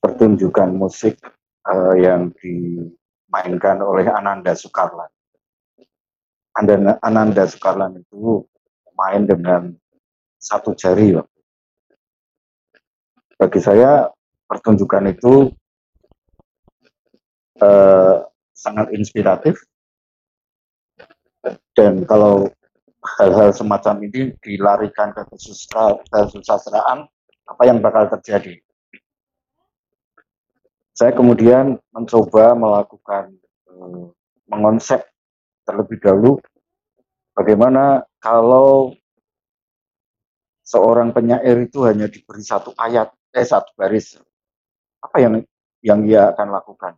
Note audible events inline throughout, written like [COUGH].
pertunjukan musik uh, yang dimainkan oleh Ananda Sukarlan. Ananda, Ananda Sukarlan itu main dengan satu jari. Bagi saya pertunjukan itu uh, sangat inspiratif dan kalau hal-hal semacam ini dilarikan ke kesusastraan, apa yang bakal terjadi? Saya kemudian mencoba melakukan eh, mengonsep terlebih dahulu bagaimana kalau seorang penyair itu hanya diberi satu ayat, eh satu baris, apa yang yang dia akan lakukan?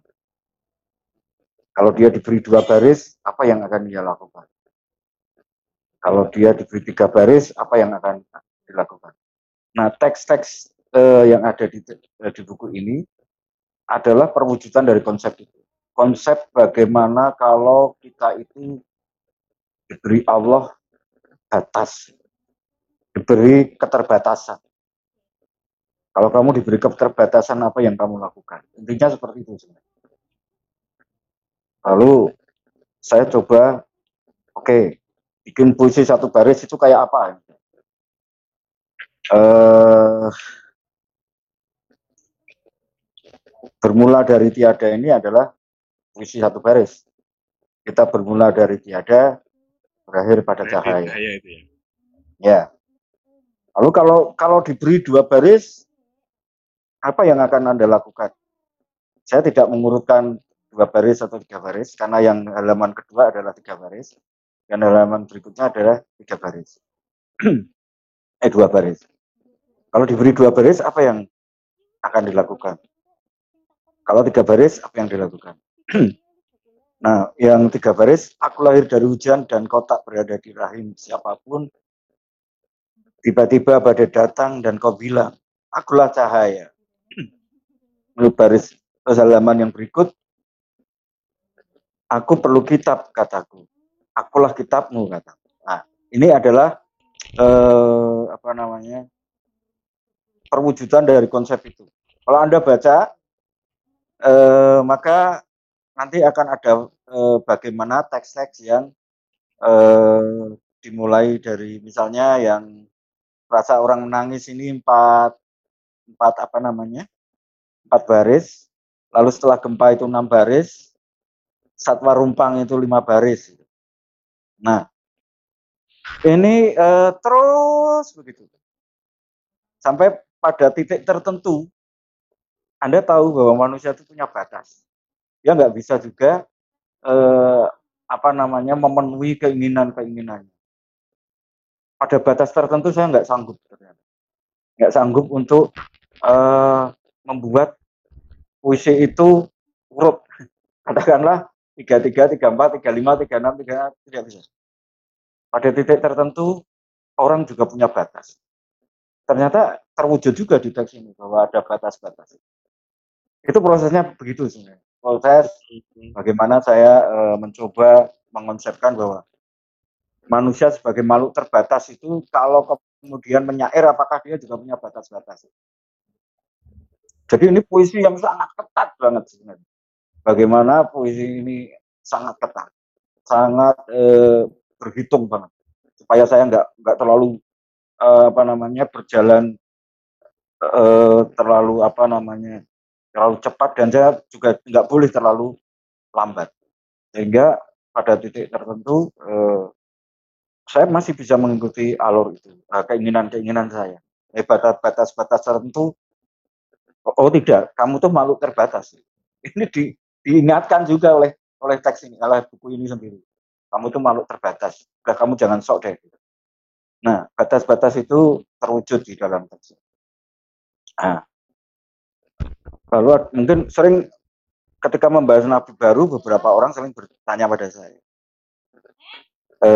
Kalau dia diberi dua baris, apa yang akan dia lakukan? Kalau dia diberi tiga baris, apa yang akan dilakukan? Nah, teks-teks eh, yang ada di, eh, di buku ini adalah perwujudan dari konsep itu. Konsep bagaimana kalau kita itu diberi Allah batas, diberi keterbatasan. Kalau kamu diberi keterbatasan, apa yang kamu lakukan? Intinya seperti itu sebenarnya. Lalu saya coba, oke, okay, bikin puisi satu baris itu kayak apa? Uh, bermula dari tiada ini adalah puisi satu baris. Kita bermula dari tiada, berakhir pada cahaya. itu ya. ya. Lalu kalau kalau diberi dua baris, apa yang akan anda lakukan? Saya tidak mengurutkan dua baris atau tiga baris karena yang halaman kedua adalah tiga baris. Dan halaman berikutnya adalah tiga baris. [CLEARS THROAT] eh dua baris. Kalau diberi dua baris, apa yang akan dilakukan? Kalau tiga baris, apa yang dilakukan? [CLEARS THROAT] nah, yang tiga baris, aku lahir dari hujan dan kotak berada di rahim siapa pun. Tiba-tiba badai datang dan kau bilang, akulah cahaya. [CLEARS THROAT] Menurut baris halaman yang berikut, aku perlu kitab, kataku akulah kitabmu kata. Nah, ini adalah eh, apa namanya perwujudan dari konsep itu. Kalau anda baca, eh, maka nanti akan ada eh, bagaimana teks-teks yang eh, dimulai dari misalnya yang rasa orang menangis ini empat empat apa namanya empat baris, lalu setelah gempa itu enam baris, satwa rumpang itu lima baris. Nah, ini uh, terus begitu. Sampai pada titik tertentu, Anda tahu bahwa manusia itu punya batas. Dia nggak bisa juga uh, apa namanya memenuhi keinginan-keinginannya. Pada batas tertentu saya nggak sanggup ternyata. Nggak sanggup untuk uh, membuat puisi itu urut. [LAUGHS] Katakanlah tiga tiga tiga empat tiga lima tiga enam tiga tidak bisa pada titik tertentu orang juga punya batas ternyata terwujud juga di teks ini bahwa ada batas-batas itu prosesnya begitu sebenarnya proses bagaimana saya e, mencoba mengonsepkan bahwa manusia sebagai makhluk terbatas itu kalau kemudian menyair apakah dia juga punya batas-batas? Jadi ini puisi yang sangat ketat banget sebenarnya. Bagaimana puisi ini sangat ketat, sangat eh, berhitung banget. Supaya saya nggak nggak terlalu eh, apa namanya berjalan eh, terlalu apa namanya terlalu cepat dan saya juga nggak boleh terlalu lambat sehingga pada titik tertentu eh, saya masih bisa mengikuti alur itu eh, keinginan-keinginan saya eh, batas-batas tertentu oh tidak kamu tuh makhluk terbatas [LAUGHS] ini di diingatkan juga oleh oleh teks ini, oleh buku ini sendiri. Kamu itu makhluk terbatas. Udah kamu jangan sok deh. Nah, batas-batas itu terwujud di dalam teks. Nah, lalu mungkin sering ketika membahas nabi baru, beberapa orang sering bertanya pada saya, e,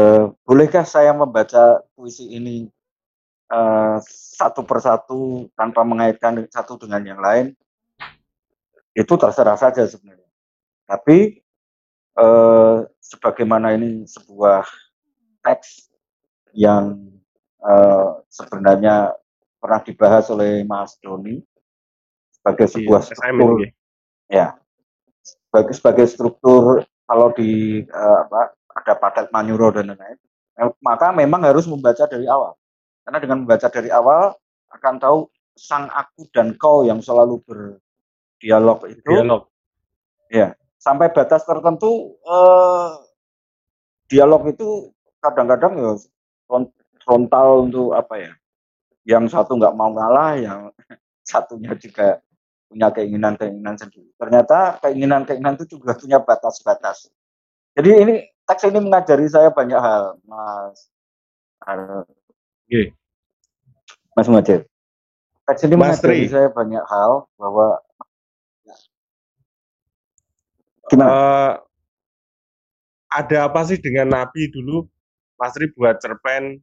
bolehkah saya membaca puisi ini e, satu persatu tanpa mengaitkan satu dengan yang lain? Itu terserah saja sebenarnya. Tapi eh, sebagaimana ini sebuah teks yang eh, sebenarnya pernah dibahas oleh Mas Doni sebagai sebuah Iya, struktur. Assignment, ya. Sebagai sebagai struktur kalau di eh, apa ada padat manuro dan lain-lain eh, maka memang harus membaca dari awal. Karena dengan membaca dari awal akan tahu sang aku dan kau yang selalu berdialog itu. Dialog. sampai batas tertentu eh, dialog itu kadang-kadang ya front- frontal untuk apa ya? Yang satu nggak mau ngalah yang [LAUGHS] satunya juga punya keinginan-keinginan sendiri. Ternyata keinginan-keinginan itu juga punya batas-batas. Jadi ini teks ini mengajari saya banyak hal mas mas Muhajir. Teks ini Mas mengajari Tri. saya banyak hal bahwa gimana? Eh, ada apa sih dengan Nabi dulu? Mas Tri buat cerpen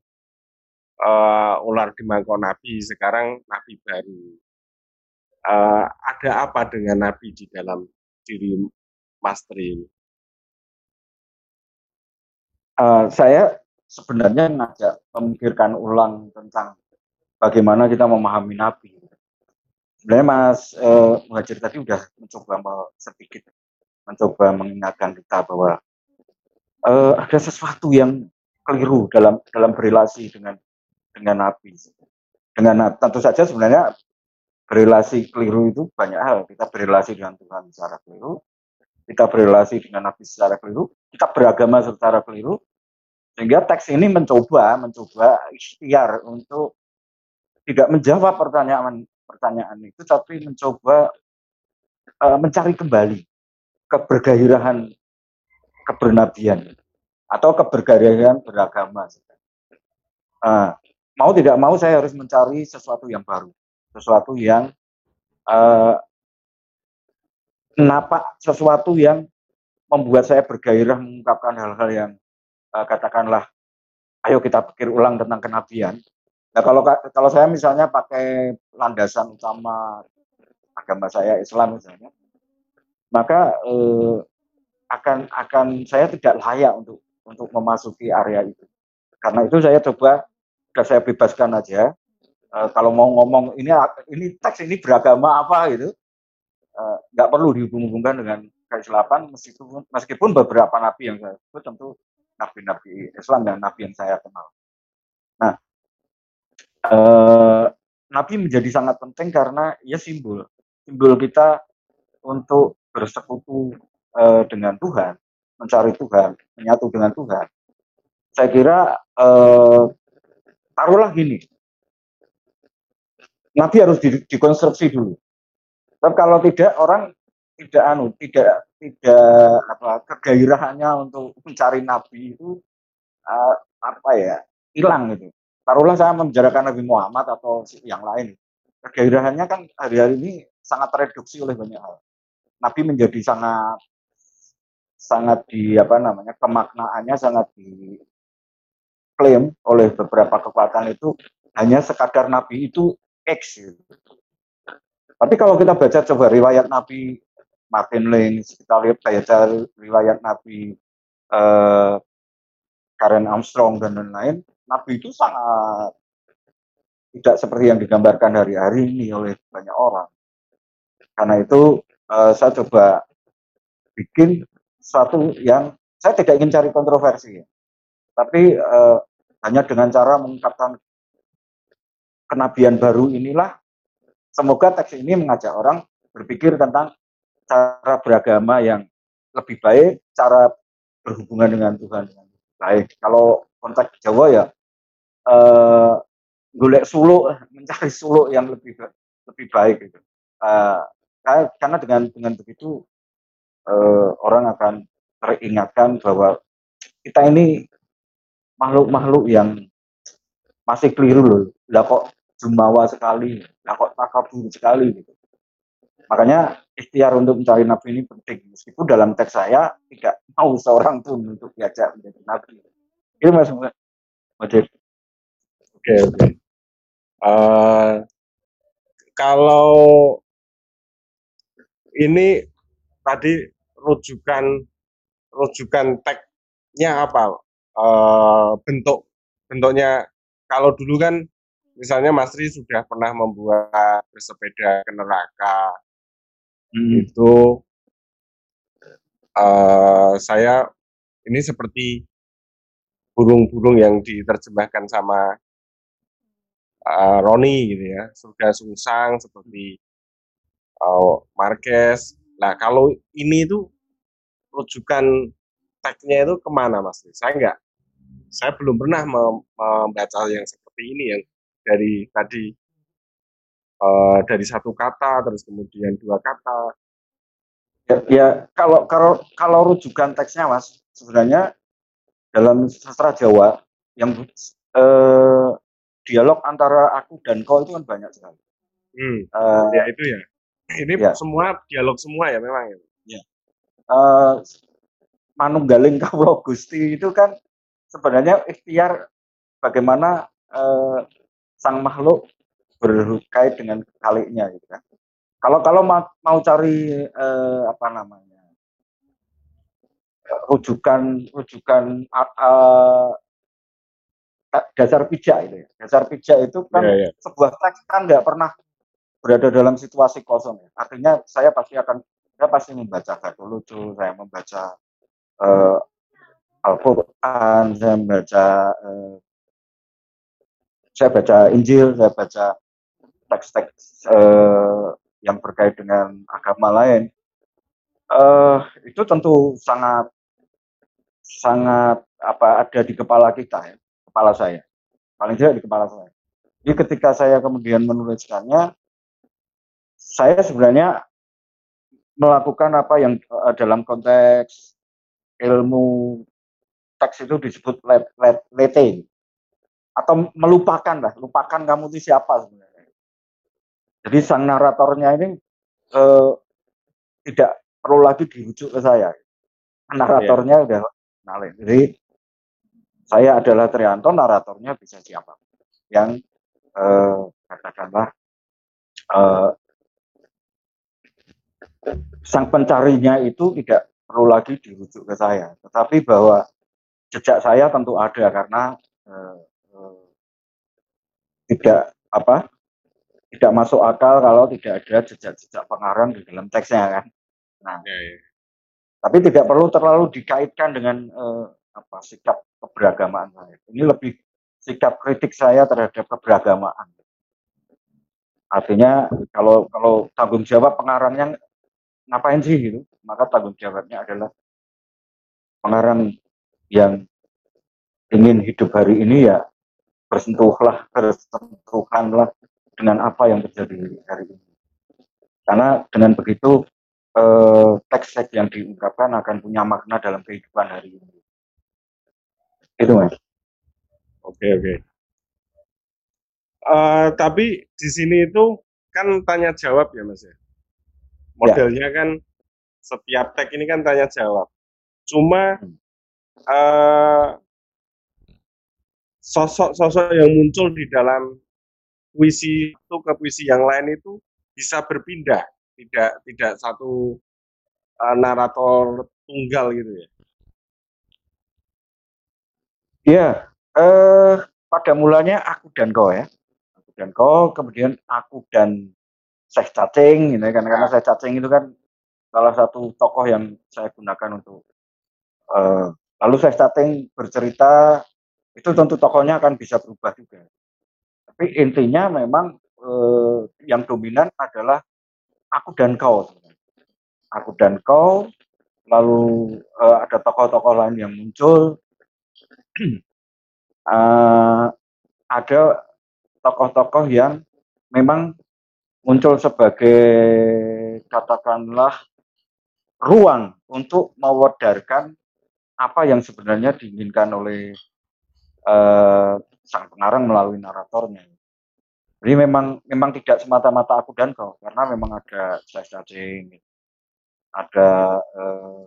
eh, ular di mangkok Nabi, sekarang Nabi baru. Eh, ada apa dengan Nabi di dalam diri Mas Tri? ini? Eh, saya sebenarnya ngajak memikirkan ulang tentang bagaimana kita memahami Nabi. Sebenarnya Mas eh, Muhajir tadi udah mencoba me- sedikit mencoba mengingatkan kita bahwa eh, ada sesuatu yang keliru dalam dalam berrelasi dengan dengan Nabi. Dengan tentu saja sebenarnya berrelasi keliru itu banyak hal. Kita berrelasi dengan Tuhan secara keliru, kita berrelasi dengan Nabi secara keliru, kita beragama secara keliru, sehingga teks ini mencoba mencoba ikhtiar untuk tidak menjawab pertanyaan pertanyaan itu, tapi mencoba eh, mencari kembali kebergairahan kebernabian atau kebergairahan beragama. Ah, mau tidak mau saya harus mencari sesuatu yang baru, sesuatu yang eh, napak, sesuatu yang membuat saya bergairah mengungkapkan hal-hal yang eh, katakanlah, ayo kita pikir ulang tentang kenabian. Nah kalau ka- kalau saya misalnya pakai landasan utama agama saya Islam misalnya, maka eh, akan akan saya tidak layak untuk untuk memasuki area itu. Karena itu saya coba sudah saya bebaskan aja. Eh, kalau mau ngomong ini ini teks ini beragama apa gitu, eh, nggak perlu dihubung-hubungkan dengan keislaman meskipun meskipun beberapa nabi yang saya sebut tentu nabi-nabi Islam dan nabi yang saya kenal. Nah, eh, nabi menjadi sangat penting karena ia simbol simbol kita untuk bersekutu eh, dengan Tuhan, mencari Tuhan, menyatu dengan Tuhan. Saya kira eh, taruhlah gini, Nabi harus di- dikonstruksi dulu. Tapi kalau tidak orang tidak anu, tidak tidak apa kegairahannya untuk mencari Nabi itu eh, apa ya hilang gitu. Taruhlah saya membicarakan Nabi Muhammad atau yang lain, kegairahannya kan hari-hari ini sangat tereduksi oleh banyak hal. Nabi menjadi sangat sangat di apa namanya kemaknaannya sangat diklaim oleh beberapa kekuatan itu hanya sekadar Nabi itu X gitu. Tapi kalau kita baca coba riwayat Nabi Martin Lynch, kita lihat baca riwayat Nabi eh, Karen Armstrong dan lain-lain, Nabi itu sangat tidak seperti yang digambarkan hari-hari ini oleh banyak orang. Karena itu eh, saya coba bikin sesuatu yang saya tidak ingin cari kontroversi, tapi eh, hanya dengan cara mengungkapkan kenabian baru inilah semoga teks ini mengajak orang berpikir tentang cara beragama yang lebih baik, cara berhubungan dengan Tuhan yang lebih baik. Kalau konteks Jawa ya eh, golek suluk, mencari suluk yang lebih lebih baik gitu. Eh, karena dengan dengan begitu eh, orang akan teringatkan bahwa kita ini makhluk-makhluk yang masih keliru loh. Lah kok jumawa sekali, lah kok takabur sekali gitu. Makanya ikhtiar untuk mencari nabi ini penting. Meskipun dalam teks saya tidak mau seorang pun untuk diajak menjadi nabi. Ini mas Majid. Oke, oke. Eh, kalau ini tadi rujukan rujukan tagnya apa? Eh, bentuk bentuknya kalau dulu kan misalnya Mas Ri sudah pernah membuat bersepeda ke neraka. Hmm. itu uh, saya ini seperti burung-burung yang diterjemahkan sama uh, Roni gitu ya. Surga sungsang seperti uh, Marquez. Nah kalau ini itu rujukan teksnya itu ke mana mas saya enggak saya belum pernah membaca yang seperti ini yang dari tadi uh, dari satu kata terus kemudian dua kata ya, ya kalau kalau kalau rujukan teksnya mas sebenarnya dalam sastra Jawa yang eh, dialog antara aku dan kau itu kan banyak sekali. Hmm, uh, ya itu ya. Ini ya. semua dialog semua ya memang ya. ya. Uh, Manunggaling Kaulo Gusti itu kan sebenarnya ikhtiar bagaimana uh, sang makhluk berkait dengan kaliknya gitu kan. Kalau kalau mau, mau cari uh, apa namanya rujukan rujukan uh, dasar pijak itu ya. Dasar pijak itu kan yeah, yeah. sebuah teks kan nggak pernah berada dalam situasi kosong ya. Artinya saya pasti akan saya pasti membaca satu lucu, saya membaca uh, Al-Quran, saya membaca uh, saya baca Injil, saya baca teks-teks uh, yang berkait dengan agama lain. Uh, itu tentu sangat sangat apa ada di kepala kita ya, kepala saya. Paling tidak di kepala saya. Jadi ketika saya kemudian menuliskannya, saya sebenarnya melakukan apa yang uh, dalam konteks ilmu teks itu disebut let, let, lete atau melupakan lah, lupakan kamu itu siapa sebenarnya. Jadi sang naratornya ini uh, tidak perlu lagi dirujuk ke saya. Naratornya yeah. udah Nalin. Jadi saya adalah Trianto, naratornya bisa siapa yang eh, katakanlah eh, sang pencarinya itu tidak perlu lagi dirujuk ke saya, tetapi bahwa jejak saya tentu ada karena eh, eh, tidak apa tidak masuk akal kalau tidak ada jejak-jejak pengarang di dalam teksnya kan. Nah, ya, ya. Tapi tidak perlu terlalu dikaitkan dengan uh, apa sikap keberagamaan saya. Ini lebih sikap kritik saya terhadap keberagamaan. Artinya kalau kalau tanggung jawab pengarangnya ngapain sih gitu, maka tanggung jawabnya adalah pengarang yang ingin hidup hari ini ya bersentuhlah, bersentuhanlah dengan apa yang terjadi hari ini. Karena dengan begitu eh, teks-teks yang diungkapkan akan punya makna dalam kehidupan hari ini. Itu mas. Oke oke. Uh, tapi di sini itu kan tanya jawab ya mas ya. Modelnya ya. kan setiap tag ini kan tanya jawab. Cuma uh, sosok-sosok yang muncul di dalam puisi itu ke puisi yang lain itu bisa berpindah tidak tidak satu uh, narator tunggal gitu ya. Iya, eh pada mulanya aku dan kau ya. Aku dan kau, kemudian aku dan saya Cacing gitu ya. Karena, karena saya Cacing itu kan salah satu tokoh yang saya gunakan untuk uh, lalu saya Cacing bercerita itu tentu tokohnya akan bisa berubah juga. Tapi intinya memang eh, yang dominan adalah aku dan kau aku dan kau lalu uh, ada tokoh-tokoh lain yang muncul uh, [CLEARS THROAT] ada tokoh-tokoh yang memang muncul sebagai katakanlah ruang untuk mewadarkan apa yang sebenarnya diinginkan oleh uh, sang pengarang melalui naratornya. Jadi memang memang tidak semata-mata aku dan kau karena memang ada size cacing, ada eh,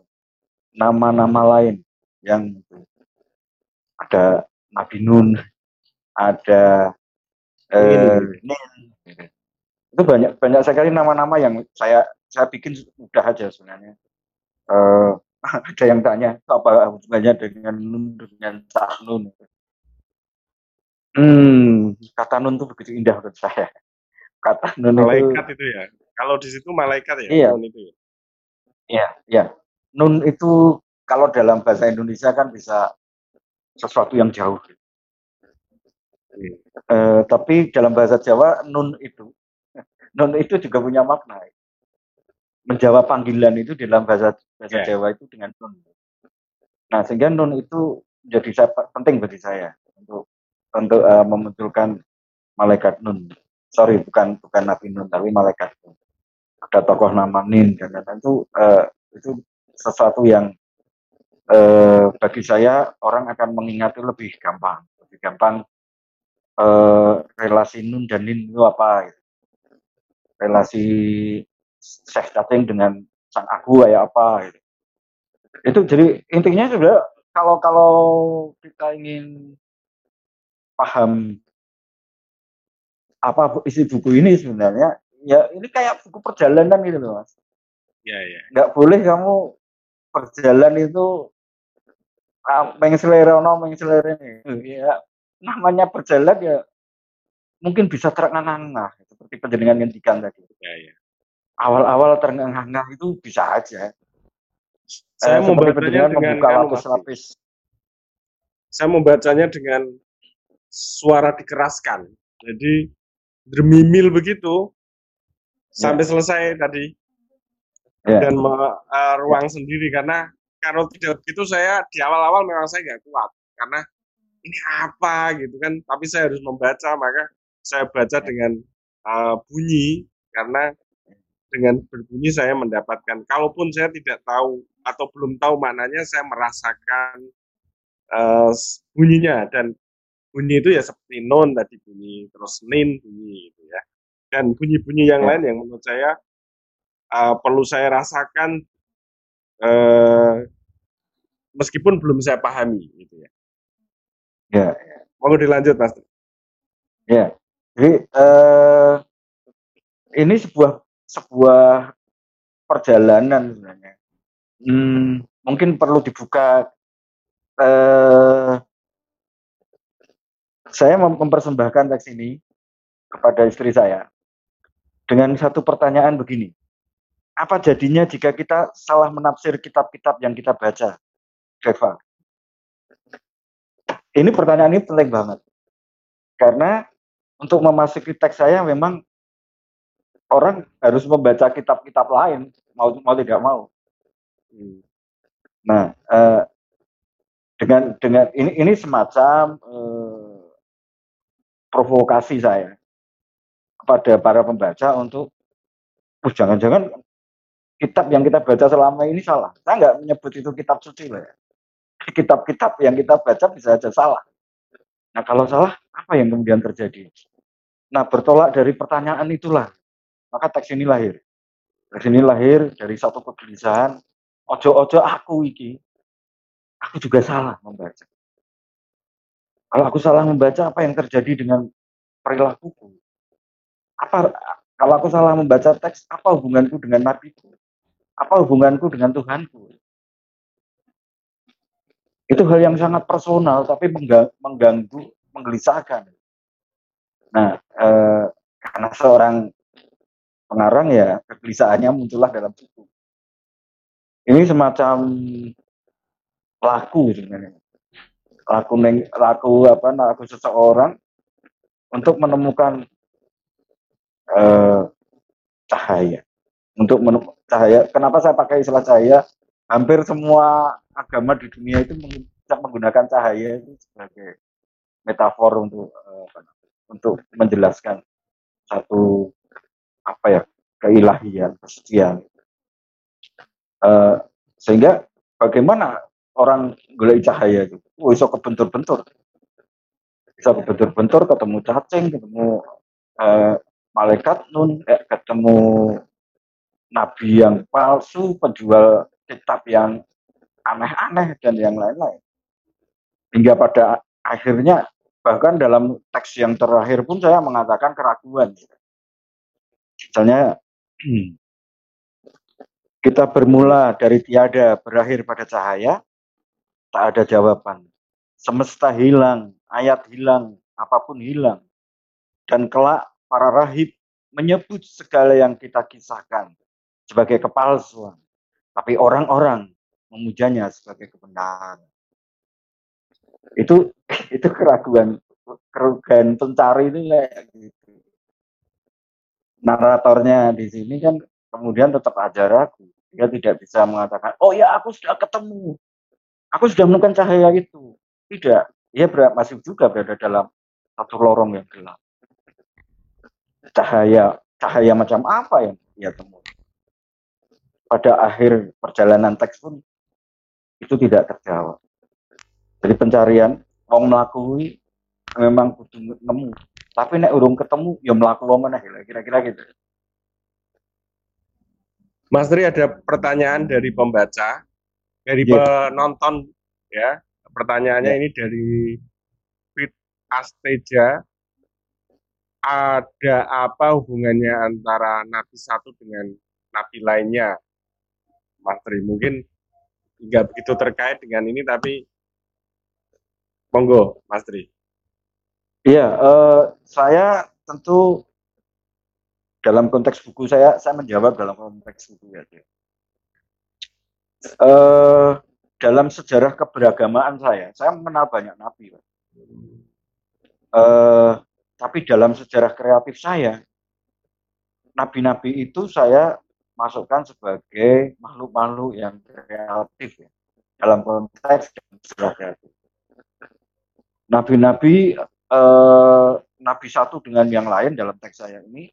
nama-nama eh, lain yang ada Nabi Nun, ada eh, itu banyak banyak sekali nama-nama yang saya saya bikin mudah aja sebenarnya. Eh, [LAUGHS] ada yang tanya apa hubungannya dengan Nun dengan Cak Nun. Hmm, kata nun itu begitu indah menurut saya. Kata nun Malaikat itu itu ya. Kalau di situ malaikat ya, iya, nun itu ya. iya, iya. Nun itu kalau dalam bahasa Indonesia kan bisa sesuatu yang jauh. Hmm. Eh, tapi dalam bahasa Jawa nun itu [LAUGHS] nun itu juga punya makna. Menjawab panggilan itu dalam bahasa bahasa Ya. Jawa itu dengan nun. Nah, sehingga nun itu jadi penting bagi saya untuk untuk eh, memunculkan malaikat nun. Sorry, bukan bukan Nabi Nun, tapi malaikat nun. Ada tokoh nama Nin dan itu eh, itu sesuatu yang eh, bagi saya orang akan mengingat itu lebih gampang, lebih gampang eh, relasi Nun dan Nin itu apa? gitu. Relasi Syekh Cacing dengan Sang Agu kayak apa? Gitu. Itu jadi intinya sudah kalau kalau kita ingin paham apa isi buku ini sebenarnya ya ini kayak buku perjalanan gitu loh mas. Ya, ya. nggak boleh kamu berjalan itu ah, pengen selera no pengen selera ini. Ya namanya berjalan ya mungkin bisa terengah-engah seperti penjaringan ngendikan tadi. Ya, ya. awal-awal terengah-engah itu bisa aja. Saya Eh, membacanya dengan membuka anu, lapis-lapis Saya membacanya dengan suara dikeraskan. Jadi dermimil begitu sampai selesai tadi. Ya. Dan me- eh, ruang sendiri karena kalau tidak begitu saya di awal-awal memang saya nggak kuat. Karena ini apa? gitu kan. Tapi saya harus membaca maka saya baca dengan eh, bunyi. Karena dengan berbunyi saya mendapatkan. Kalaupun saya tidak tahu atau belum tahu maknanya saya merasakan s- bunyinya. Dan bunyi itu ya seperti non tadi bunyi terus nin bunyi itu ya dan bunyi-bunyi yang Ya. lain yang menurut saya eh, perlu saya rasakan eh, meskipun belum saya pahami gitu ya ya mau dilanjut mas Ya, jadi eh, ini sebuah sebuah perjalanan sebenarnya. Hmm, mungkin perlu dibuka. Eh, saya mem- mempersembahkan teks ini kepada istri saya dengan satu pertanyaan begini: Apa jadinya jika kita salah menafsir kitab-kitab yang kita baca, Deva? Ini pertanyaan ini penting banget karena untuk memasuki teks saya memang orang harus membaca kitab-kitab lain mau mau tidak mau. Hmm. Nah, eh, dengan dengan ini ini semacam eh, provokasi saya kepada para pembaca untuk, "Uh, jangan-jangan kitab yang kita baca selama ini salah." Saya nggak menyebut itu kitab suci loh ya. Kitab-kitab yang kita baca bisa saja salah. Nah, kalau salah apa yang kemudian terjadi? Nah, bertolak dari pertanyaan itulah maka teks ini lahir. Teks ini lahir dari satu kegelisahan, ojo-ojo aku iki, aku juga salah membaca. Kalau aku salah membaca, apa yang terjadi dengan perilakuku? Apa kalau aku salah membaca teks, apa hubunganku dengan nabiku? Apa hubunganku dengan Tuhanku? Itu hal yang sangat personal, tapi mengga- mengganggu, menggelisahkan. Nah, eh, karena seorang pengarang ya kegelisahannya muncullah dalam buku. Ini semacam laku sebenarnya. Laku neng, laku apa? Laku seseorang untuk menemukan eh, cahaya. Untuk menemukan cahaya. Kenapa saya pakai istilah cahaya? Hampir semua agama di dunia itu meng- menggunakan cahaya itu sebagai metafor untuk eh, untuk menjelaskan satu apa ya keilahian, kesucian. Eh, sehingga bagaimana orang golek cahaya itu? Oh, iso kebentur-bentur. Bisa kebentur-bentur, ketemu cacing, ketemu eh, malaikat nun, eh, ketemu nabi yang palsu, penjual kitab yang aneh-aneh dan yang lain-lain. Hingga pada akhirnya bahkan dalam teks yang terakhir pun saya mengatakan keraguan. Misalnya [CLEARS THROAT] kita bermula dari tiada berakhir pada cahaya, tak ada jawaban. Semesta hilang, ayat hilang, apa pun hilang. Dan kelak para rahib menyebut segala yang kita kisahkan sebagai kepalsuan. Tapi orang-orang memujanya sebagai kebenaran. Itu itu keraguan keraguan pencari ini gitu. Naratornya di sini kan kemudian tetap aja ragu. Dia tidak bisa mengatakan, oh ya aku sudah ketemu. Aku sudah menemukan cahaya itu. Tidak. Dia masih juga berada dalam satu lorong yang gelap. Cahaya cahaya macam apa yang dia temui? Pada akhir perjalanan teks pun itu tidak terjawab. Jadi pencarian mau melakui memang kudu nemu. Tapi nek urung ketemu ya melaku mana kira-kira gitu. Mas Tri ada pertanyaan dari pembaca, dari yeah. penonton ya. Pertanyaannya yeah. ini dari Fit Asteja. Ada apa hubungannya antara nabi satu dengan nabi lainnya? Mas Tri, mungkin nggak begitu terkait dengan ini, tapi monggo, Mas Tri. Iya, uh, saya tentu dalam konteks buku saya, saya menjawab dalam konteks buku ya. Uh, dalam sejarah keberagamaan saya, saya mengenal banyak nabi. Uh, tapi dalam sejarah kreatif saya, nabi-nabi itu saya masukkan sebagai makhluk-makhluk yang kreatif ya, dalam konteks sejarah kreatif. Nabi-nabi, uh, nabi satu dengan yang lain dalam teks saya ini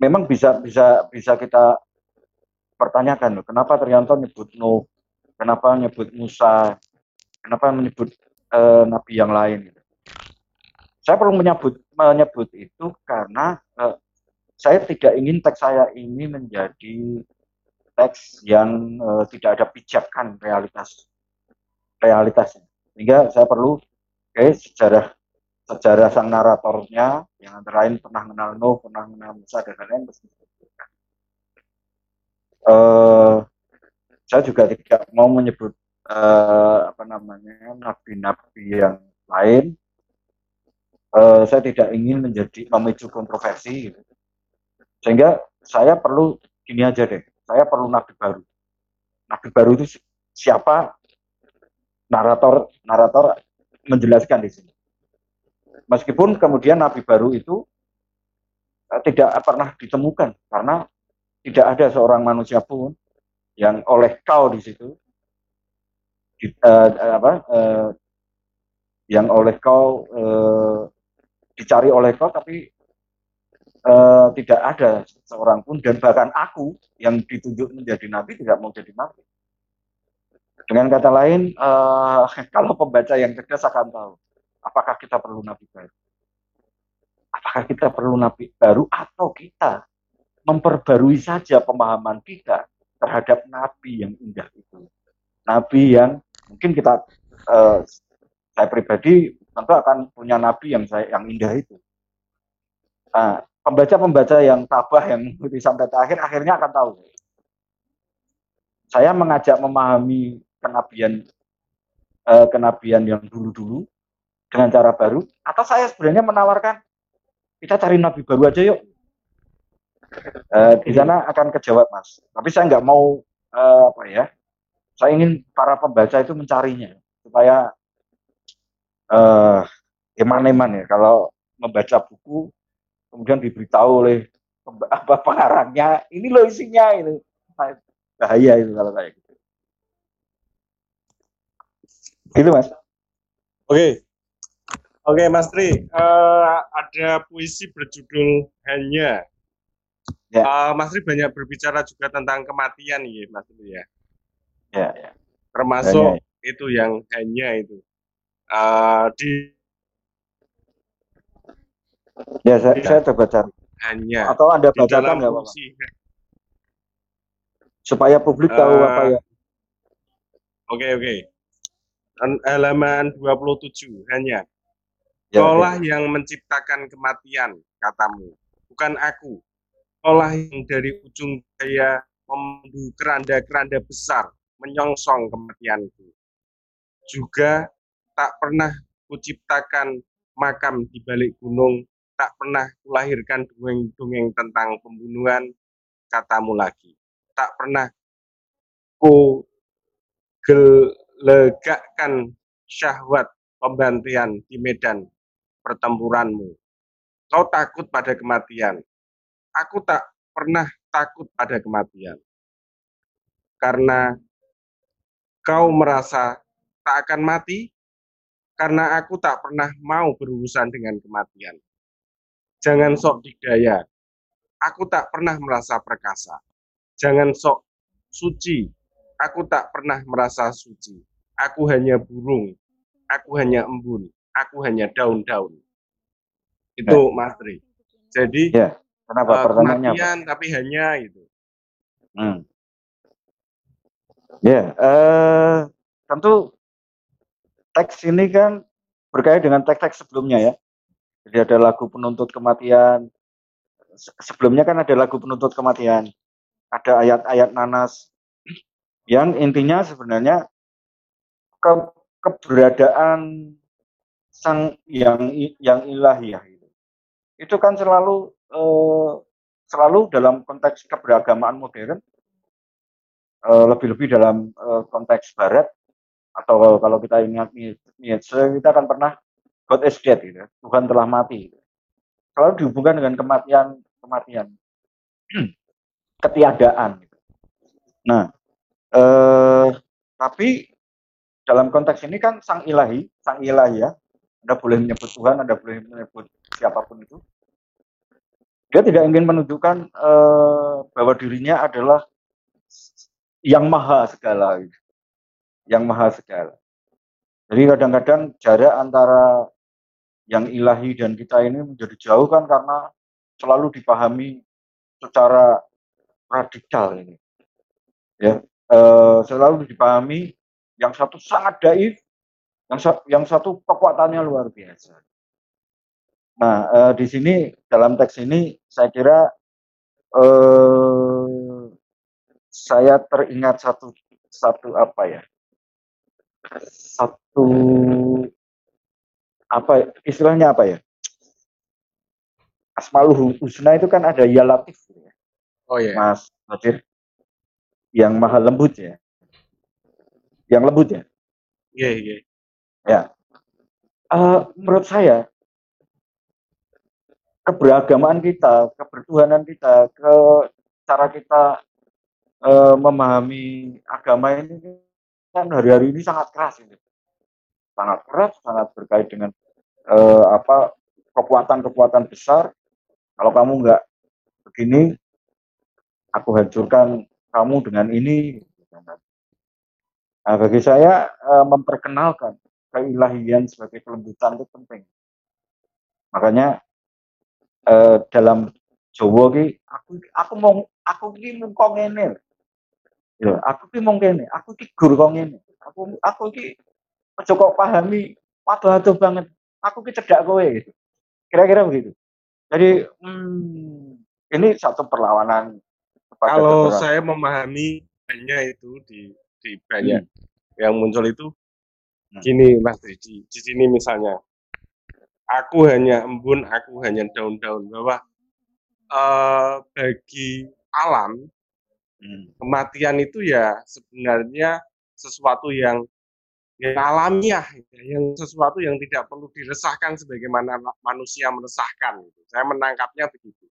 memang bisa bisa bisa kita pertanyakan loh, kenapa Trianto nyebut Nuh, kenapa nyebut Musa, kenapa menyebut uh, nabi yang lain gitu. Saya perlu menyebut menyebut itu karena uh, saya tidak ingin teks saya ini menjadi teks yang uh, tidak ada pijakan realitas realitasnya. Sehingga saya perlu okay, sejarah sejarah sang naratornya yang antara lain pernah mengenal Nuh, pernah mengenal Musa dan lain-lain uh, saya juga tidak mau menyebut uh, apa namanya nabi-nabi yang lain. Uh, saya tidak ingin menjadi memicu kontroversi, gitu. sehingga saya perlu gini aja deh. Saya perlu nabi baru. Nabi baru itu siapa? Narator, narator menjelaskan di sini. Meskipun kemudian nabi baru itu tidak pernah ditemukan karena tidak ada seorang manusia pun yang oleh kau di situ di, uh, apa uh, yang oleh kau uh, dicari oleh kau tapi uh, tidak ada seorang pun dan bahkan aku yang ditunjuk menjadi nabi tidak mau jadi nabi. Dengan kata lain, uh, [LAUGHS] kalau pembaca yang cerdas akan tahu Apakah kita perlu nabi baru? Apakah kita perlu nabi baru atau kita memperbarui saja pemahaman kita terhadap nabi yang indah itu? Nabi yang mungkin kita uh, saya pribadi tentu akan punya nabi yang saya yang indah itu. Nah, pembaca-pembaca yang tabah yang [LAUGHS] mengikuti sampai terakhir akhirnya akan tahu. Saya mengajak memahami kenabian eh, kenabian yang dulu-dulu dengan cara baru atau saya sebenarnya menawarkan kita cari nabi baru aja yuk uh, di sana akan kejawab mas. Tapi saya nggak mau uh, apa ya saya ingin para pembaca itu mencarinya supaya uh, eman-eman ya. Kalau membaca buku kemudian diberitahu oleh [LAUGHS] apa pengarangnya ini loh isinya ini bahaya itu kalau kayak gitu. Gitu mas. Oke. Okay. Oke, Mas Tri, uh, ada puisi berjudul Hanya. Ya. Uh, Mas Tri banyak berbicara juga tentang kematian, ya, Mas Tri ya. Ya, ya. Termasuk itu yang hanya itu. Uh, di Ya, saya, ya. saya coba cari. Hanya. Atau Anda bacakan nggak, Pak? Supaya publik tahu uh, apa ya. Oke, okay, oke. Okay. Halaman 27, hanya. Ya, Kaulah ya. yang menciptakan kematian, katamu, bukan aku. Kaulah yang dari ujung daya memandu keranda-keranda besar, menyongsong kematianku. Juga tak pernah kuciptakan makam di balik gunung, tak pernah kulahirkan dongeng-dongeng tentang pembunuhan, katamu lagi. Tak pernah ku gelegakkan syahwat pembantian di medan pertempuranmu. Kau takut pada kematian. Aku tak pernah takut pada kematian. Karena kau merasa tak akan mati, karena aku tak pernah mau berurusan dengan kematian. Jangan sok dikdaya. Aku tak pernah merasa perkasa. Jangan sok suci. Aku tak pernah merasa suci. Aku hanya burung. Aku hanya embun. Aku hanya daun-daun. Itu ya. Mas Tri. Jadi ya. Kenapa uh, pertanyaannya? Kematian tapi hanya itu. Hmm. Ya, uh, tentu teks ini kan berkait dengan teks-teks sebelumnya ya. Jadi ada lagu penuntut kematian. Sebelumnya kan ada lagu penuntut kematian. Ada ayat-ayat nanas yang intinya sebenarnya ke, keberadaan sang yang yang ilahiyah itu. Itu kan selalu eh, selalu dalam konteks keberagamaan modern Eh, lebih-lebih dalam uh, konteks barat atau kalau kita ingat Nietzsche kita akan pernah God is dead gitu. Tuhan telah mati. Gitu. Selalu dihubungkan dengan kematian kematian [CLEARS THROAT] ketiadaan. Gitu. Nah, eh, tapi dalam konteks ini kan sang ilahi, sang ilahi ya, Anda boleh menyebut Tuhan, Anda boleh menyebut siapa pun itu. Dia tidak ingin menunjukkan eh, bahwa dirinya adalah yang maha segala. Yang maha segala. Jadi kadang-kadang jarak antara yang ilahi dan kita ini menjadi jauh kan karena selalu dipahami secara radikal ini. Ya e, selalu dipahami yang satu sangat daif yang satu kekuatannya luar biasa nah e, di sini dalam teks ini saya kira eh, saya teringat satu satu apa ya satu apa istilahnya apa ya Asmaul Husna itu kan ada ya latif ya. Oh iya. Mas Badir yang maha lembut ya. Yang lembut ya. Iya, yeah, iya. Yeah. Ya. Uh, menurut saya keberagamaan kita, kebertuhanan kita, ke cara kita uh, memahami agama ini kan hari-hari ini sangat keras ini. Sangat keras, sangat berkait dengan uh, apa kekuatan-kekuatan besar. Kalau kamu nggak begini, aku hancurkan kamu dengan ini. Nah, bagi saya uh, memperkenalkan keilahian sebagai kelembutan itu penting. Makanya uh, dalam Jawa ki aku aku mau aku ki mung kok ngene. Ya, aku ki mong kene, aku ki gur kok ngene. Aku aku ki aja kok pahami waduh-waduh banget. Aku ki cedak kowe gitu. Kira-kira begitu. Jadi hmm, ini satu perlawanan kalau saya memahami hanya itu di di banyak hmm. yang muncul itu hmm. gini Mas di, di sini misalnya aku hanya embun, aku hanya daun-daun bahwa uh, bagi alam Hmm. Kematian itu ya sebenarnya sesuatu yang yang alamiah, ya, yang sesuatu yang tidak perlu diresahkan sebagaimana manusia meresahkan. Gitu. Saya menangkapnya begitu.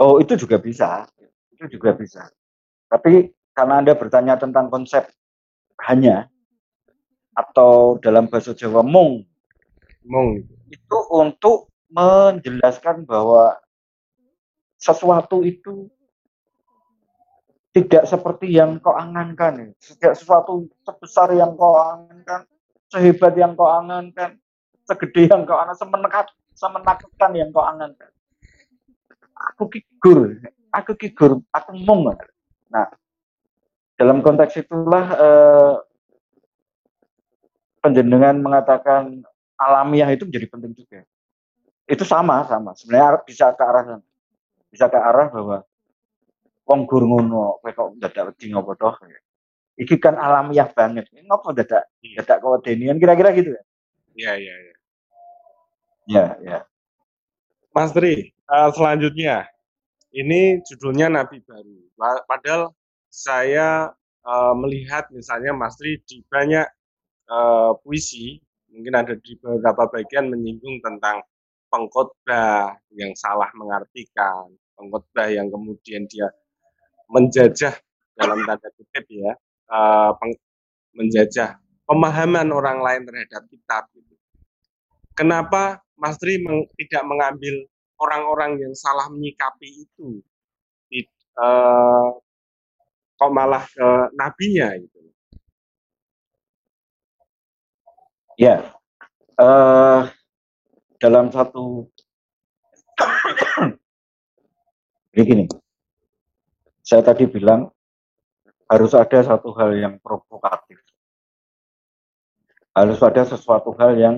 Oh, itu juga bisa. Itu juga bisa. Tapi karena Anda bertanya tentang konsep hanya atau dalam bahasa Jawa mung, mung itu untuk menjelaskan bahwa sesuatu itu tidak seperti yang kau angankan. Tidak sesuatu sebesar yang kau angankan, sehebat yang kau angankan, segede yang kau angankan, semenekat, semenakutkan yang kau angankan. Aku kigur, aku kigur, aku mung. Nah, dalam konteks itulah eh, penjenengan mengatakan alamiah itu menjadi penting juga. Itu sama, sama. Sebenarnya bisa ke arah sana. Bisa ke arah bahwa wong gur ngono kowe kok dadak wedi ngopo toh iki kan alamiah banget ngopo dadak iya. dadak kok denian kira-kira gitu ya iya iya iya Ya, ya. Mas Tri, uh, selanjutnya ini judulnya Nabi Baru. Padahal saya uh, melihat misalnya Mas Tri di banyak uh, puisi, mungkin ada di beberapa bagian menyinggung tentang pengkhotbah yang salah mengartikan, pengkhotbah yang kemudian dia menjajah dalam tanda kutip ya, uh, menjajah pemahaman orang lain terhadap kitab. Gitu. Kenapa Mas Tri meng, tidak mengambil orang-orang yang salah menyikapi itu di, uh, kok malah ke nabinya gitu. Ya, uh, dalam satu [COUGHS] jadi gini, saya tadi bilang harus ada satu hal yang provokatif, harus ada sesuatu hal yang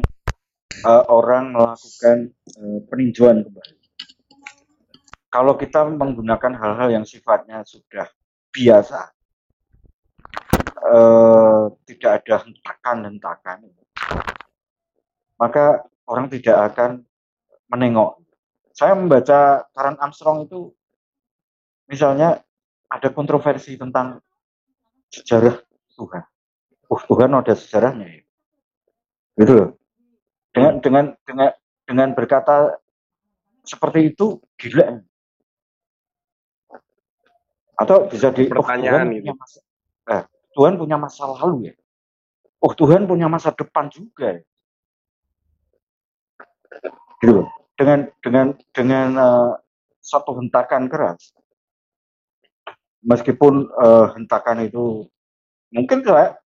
uh, orang melakukan uh, peninjauan kembali. Kalau kita menggunakan hal-hal yang sifatnya sudah biasa, uh, tidak ada hentakan-hentakan, maka orang tidak akan menengok. Saya membaca Karen Armstrong itu, misalnya ada kontroversi tentang sejarah Tuhan. Uh, Tuhan ada sejarahnya ya. Gitu loh dengan dengan dengan dengan berkata seperti itu gila atau bisa di oh, pertanyaan oh, Tuhan, masa, eh, Tuhan punya masa lalu ya oh Tuhan punya masa depan juga ya. Gitu dengan dengan dengan uh, satu hentakan keras meskipun uh, hentakan itu mungkin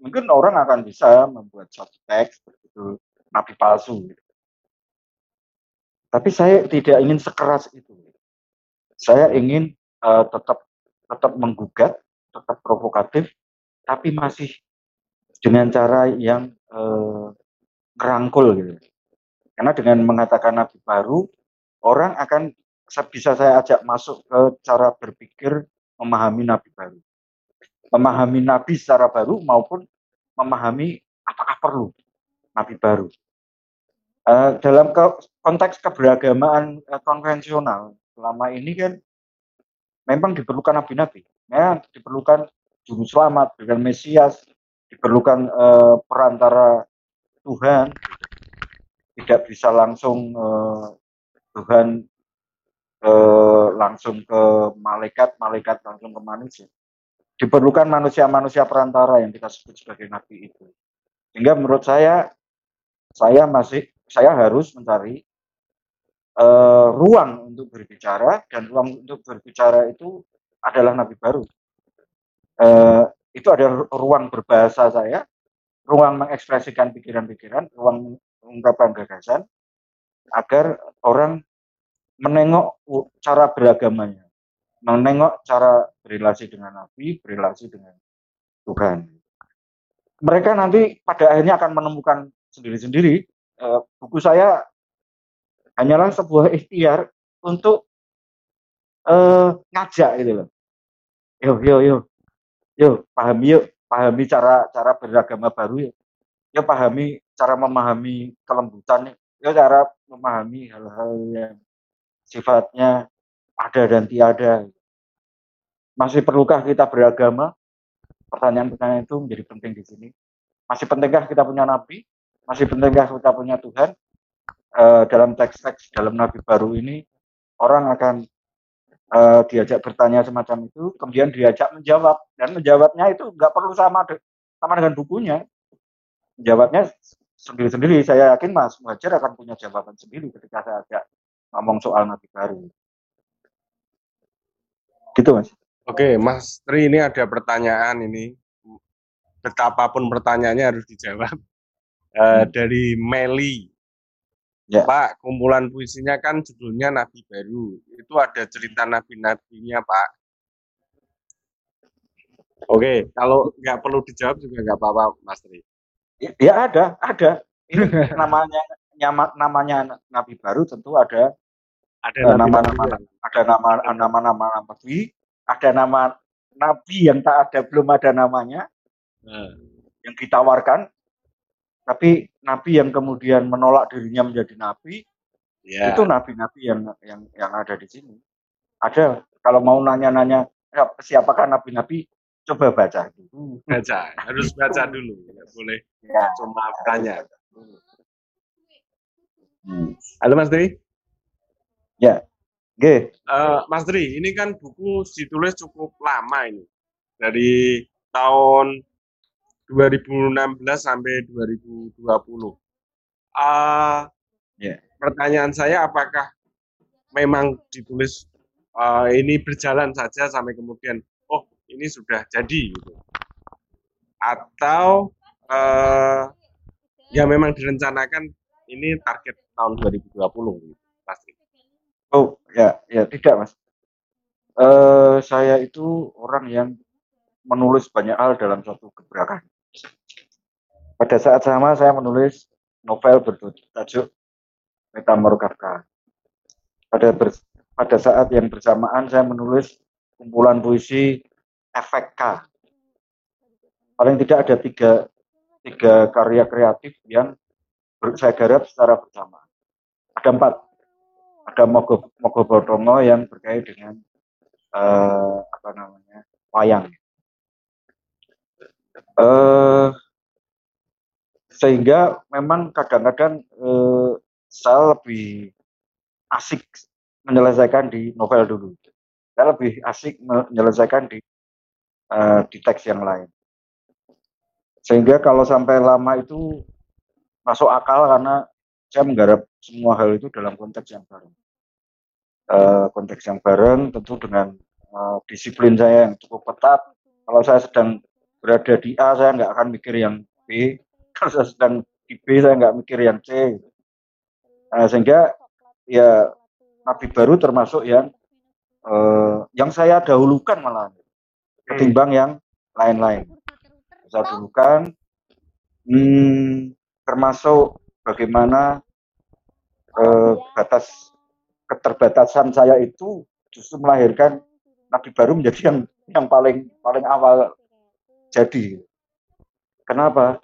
mungkin orang akan bisa membuat satu teks begitu nabi palsu. Tapi saya tidak ingin sekeras itu. Saya ingin uh, tetap tetap menggugat, tetap provokatif, tapi masih dengan cara yang uh, gitu. Karena dengan mengatakan nabi baru, orang akan bisa saya ajak masuk ke cara berpikir memahami nabi baru. Memahami nabi secara baru maupun memahami apakah perlu nabi baru. Uh, dalam ke, konteks keberagamaan uh, konvensional selama ini kan memang diperlukan nabi-nabi, ya diperlukan juru selamat dengan Mesias, diperlukan uh, perantara Tuhan, tidak bisa langsung uh, Tuhan uh, langsung ke malaikat, malaikat langsung ke manusia. Diperlukan manusia-manusia perantara yang kita sebut sebagai nabi itu. Sehingga menurut saya, saya masih saya harus mencari uh, ruang untuk berbicara dan ruang untuk berbicara itu adalah nabi baru. Uh, itu ada ruang berbahasa saya, ruang mengekspresikan pikiran-pikiran, ruang mengungkapkan gagasan agar orang menengok cara beragamanya, menengok cara berrelasi dengan Nabi, berrelasi dengan Tuhan. Mereka nanti pada akhirnya akan menemukan sendiri-sendiri uh, buku saya hanyalah sebuah ikhtiar untuk uh, ngajak gitu loh. Yo yo yo. Yo, pahami yuk, pahami cara cara beragama baru ya. Ya pahami cara memahami kelembutan ya cara memahami hal-hal yang sifatnya ada dan tiada. Masih perlukah kita beragama? Pertanyaan-pertanyaan itu menjadi penting di sini. Masih pentingkah kita punya nabi? masih pentingkah kita punya Tuhan uh, dalam teks-teks dalam Nabi baru ini orang akan uh, diajak bertanya semacam itu kemudian diajak menjawab dan menjawabnya itu nggak perlu sama sama dengan bukunya menjawabnya sendiri-sendiri saya yakin Mas Muhajir akan punya jawaban sendiri ketika saya ajak ngomong soal Nabi baru gitu Mas Oke Mas Tri ini ada pertanyaan ini betapapun pertanyaannya harus dijawab uh, [LAUGHS] dari Meli. Ya. Pak, kumpulan puisinya kan judulnya Nabi Baru. Itu ada cerita nabi-nabinya, Pak. Oke, kalau nggak perlu dijawab juga nggak apa-apa, Mas Tri. Ya, ya ada, ada. Ini [LAUGHS] namanya nyama, namanya Nabi Baru tentu ada ada uh, nama-nama ada nama nama-nama nabi, ada nama nabi yang tak ada belum ada namanya. Nah. Yang ditawarkan tapi nabi yang kemudian menolak dirinya menjadi nabi Ya. Itu nabi-nabi yang yang yang ada di sini. Ada kalau mau nanya-nanya ya, siapakah nabi-nabi, coba baca dulu. Baca, harus baca [LAUGHS] dulu. Nggak boleh Ya. cuma tanya. Hmm. Halo Mas Dri. Oke, Eh, Mas Dri, ini kan buku ditulis cukup lama ini. Dari tahun 2016 sampai 2020. Eh, Ya. Pertanyaan saya apakah memang ditulis eh, ini berjalan saja sampai kemudian ini sudah jadi gitu. Atau eh, ya memang direncanakan ini target tahun 2020 gitu, Mas Dri. Oh ya, ya tidak mas. Eh saya itu orang yang menulis banyak hal dalam suatu gebrakan. Pada saat sama saya menulis novel bertajuk Metamor. Pada pada saat yang bersamaan saya menulis kumpulan puisi Efek K. Paling tidak ada tiga, tiga karya kreatif yang saya garap secara bersamaan. Ada empat ada Mogo Mogo Bodongo yang berkait dengan eh, apa namanya wayang. Eh, sehingga memang kadang-kadang eh, saya lebih asik menyelesaikan di novel dulu. Saya lebih asik menyelesaikan di eh, di teks yang lain. Sehingga kalau sampai lama itu masuk akal karena saya menggarap semua hal itu dalam konteks yang bareng. Eh, konteks yang bareng tentu dengan eh, disiplin saya yang cukup ketat. Kalau saya sedang berada di A, saya nggak akan mikir yang B. [LAUGHS] Kalau saya sedang di B, saya nggak mikir yang C. Nah, sehingga ya nabi baru termasuk yang eh, yang saya dahulukan malah ketimbang yang lain-lain. Saya dahulukan hmm, termasuk bagaimana eh, batas keterbatasan saya itu justru melahirkan nabi baru menjadi yang yang paling paling awal jadi. Kenapa?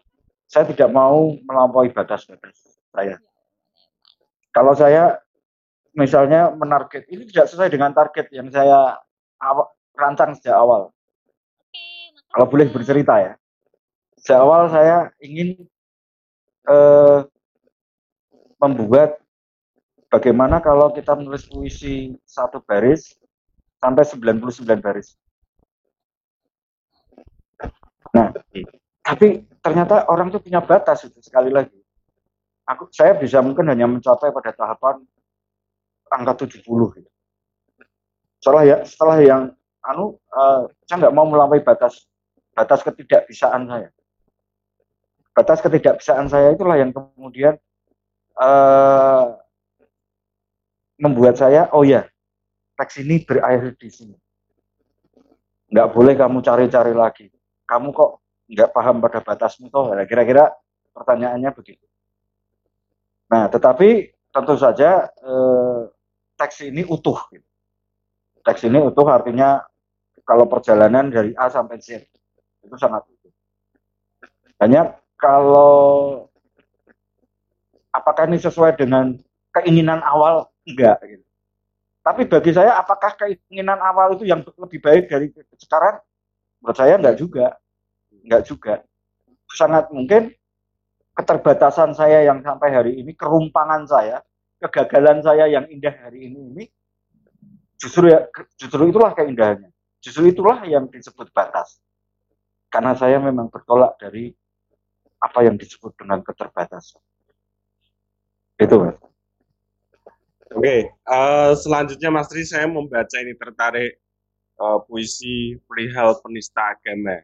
Saya tidak mau melampaui batas-batas saya. Kalau saya misalnya menarget ini tidak sesuai dengan target yang saya rancang sejak awal. Kalau boleh bercerita ya. Sejak awal saya ingin eh, membuat bagaimana kalau kita menulis puisi satu baris sampai 99 baris. Nah, tapi ternyata orang itu punya batas itu sekali lagi. Aku saya bisa mungkin hanya mencapai pada tahapan angka 70 gitu. Setelah ya setelah yang anu eh, saya nggak mau melampaui batas batas ketidakbisaan saya. Batas ketidakbisaan saya itulah yang kemudian eh, membuat saya oh ya teks ini berakhir di sini. Nggak boleh kamu cari-cari lagi. Kamu kok nggak paham pada batasmu toh? Nah, Kira-kira pertanyaannya begitu. Nah, tetapi tentu saja eh, teks ini utuh. Gitu. Teks ini utuh artinya kalau perjalanan dari A sampai Z itu sangat utuh. Hanya kalau apakah ini sesuai dengan keinginan awal enggak gitu. Tapi bagi saya apakah keinginan awal itu yang lebih baik dari sekarang? Menurut saya enggak juga. Enggak juga. Sangat mungkin keterbatasan saya yang sampai hari ini, kerumpangan saya, kegagalan saya yang indah hari ini ini justru ya justru itulah keindahannya. Justru itulah yang disebut batas. Karena saya memang bertolak dari apa yang disebut dengan keterbatasan. Itu, Mas. Oke, eh, selanjutnya Mas Tri saya membaca ini tertarik eh, puisi perihal penista agama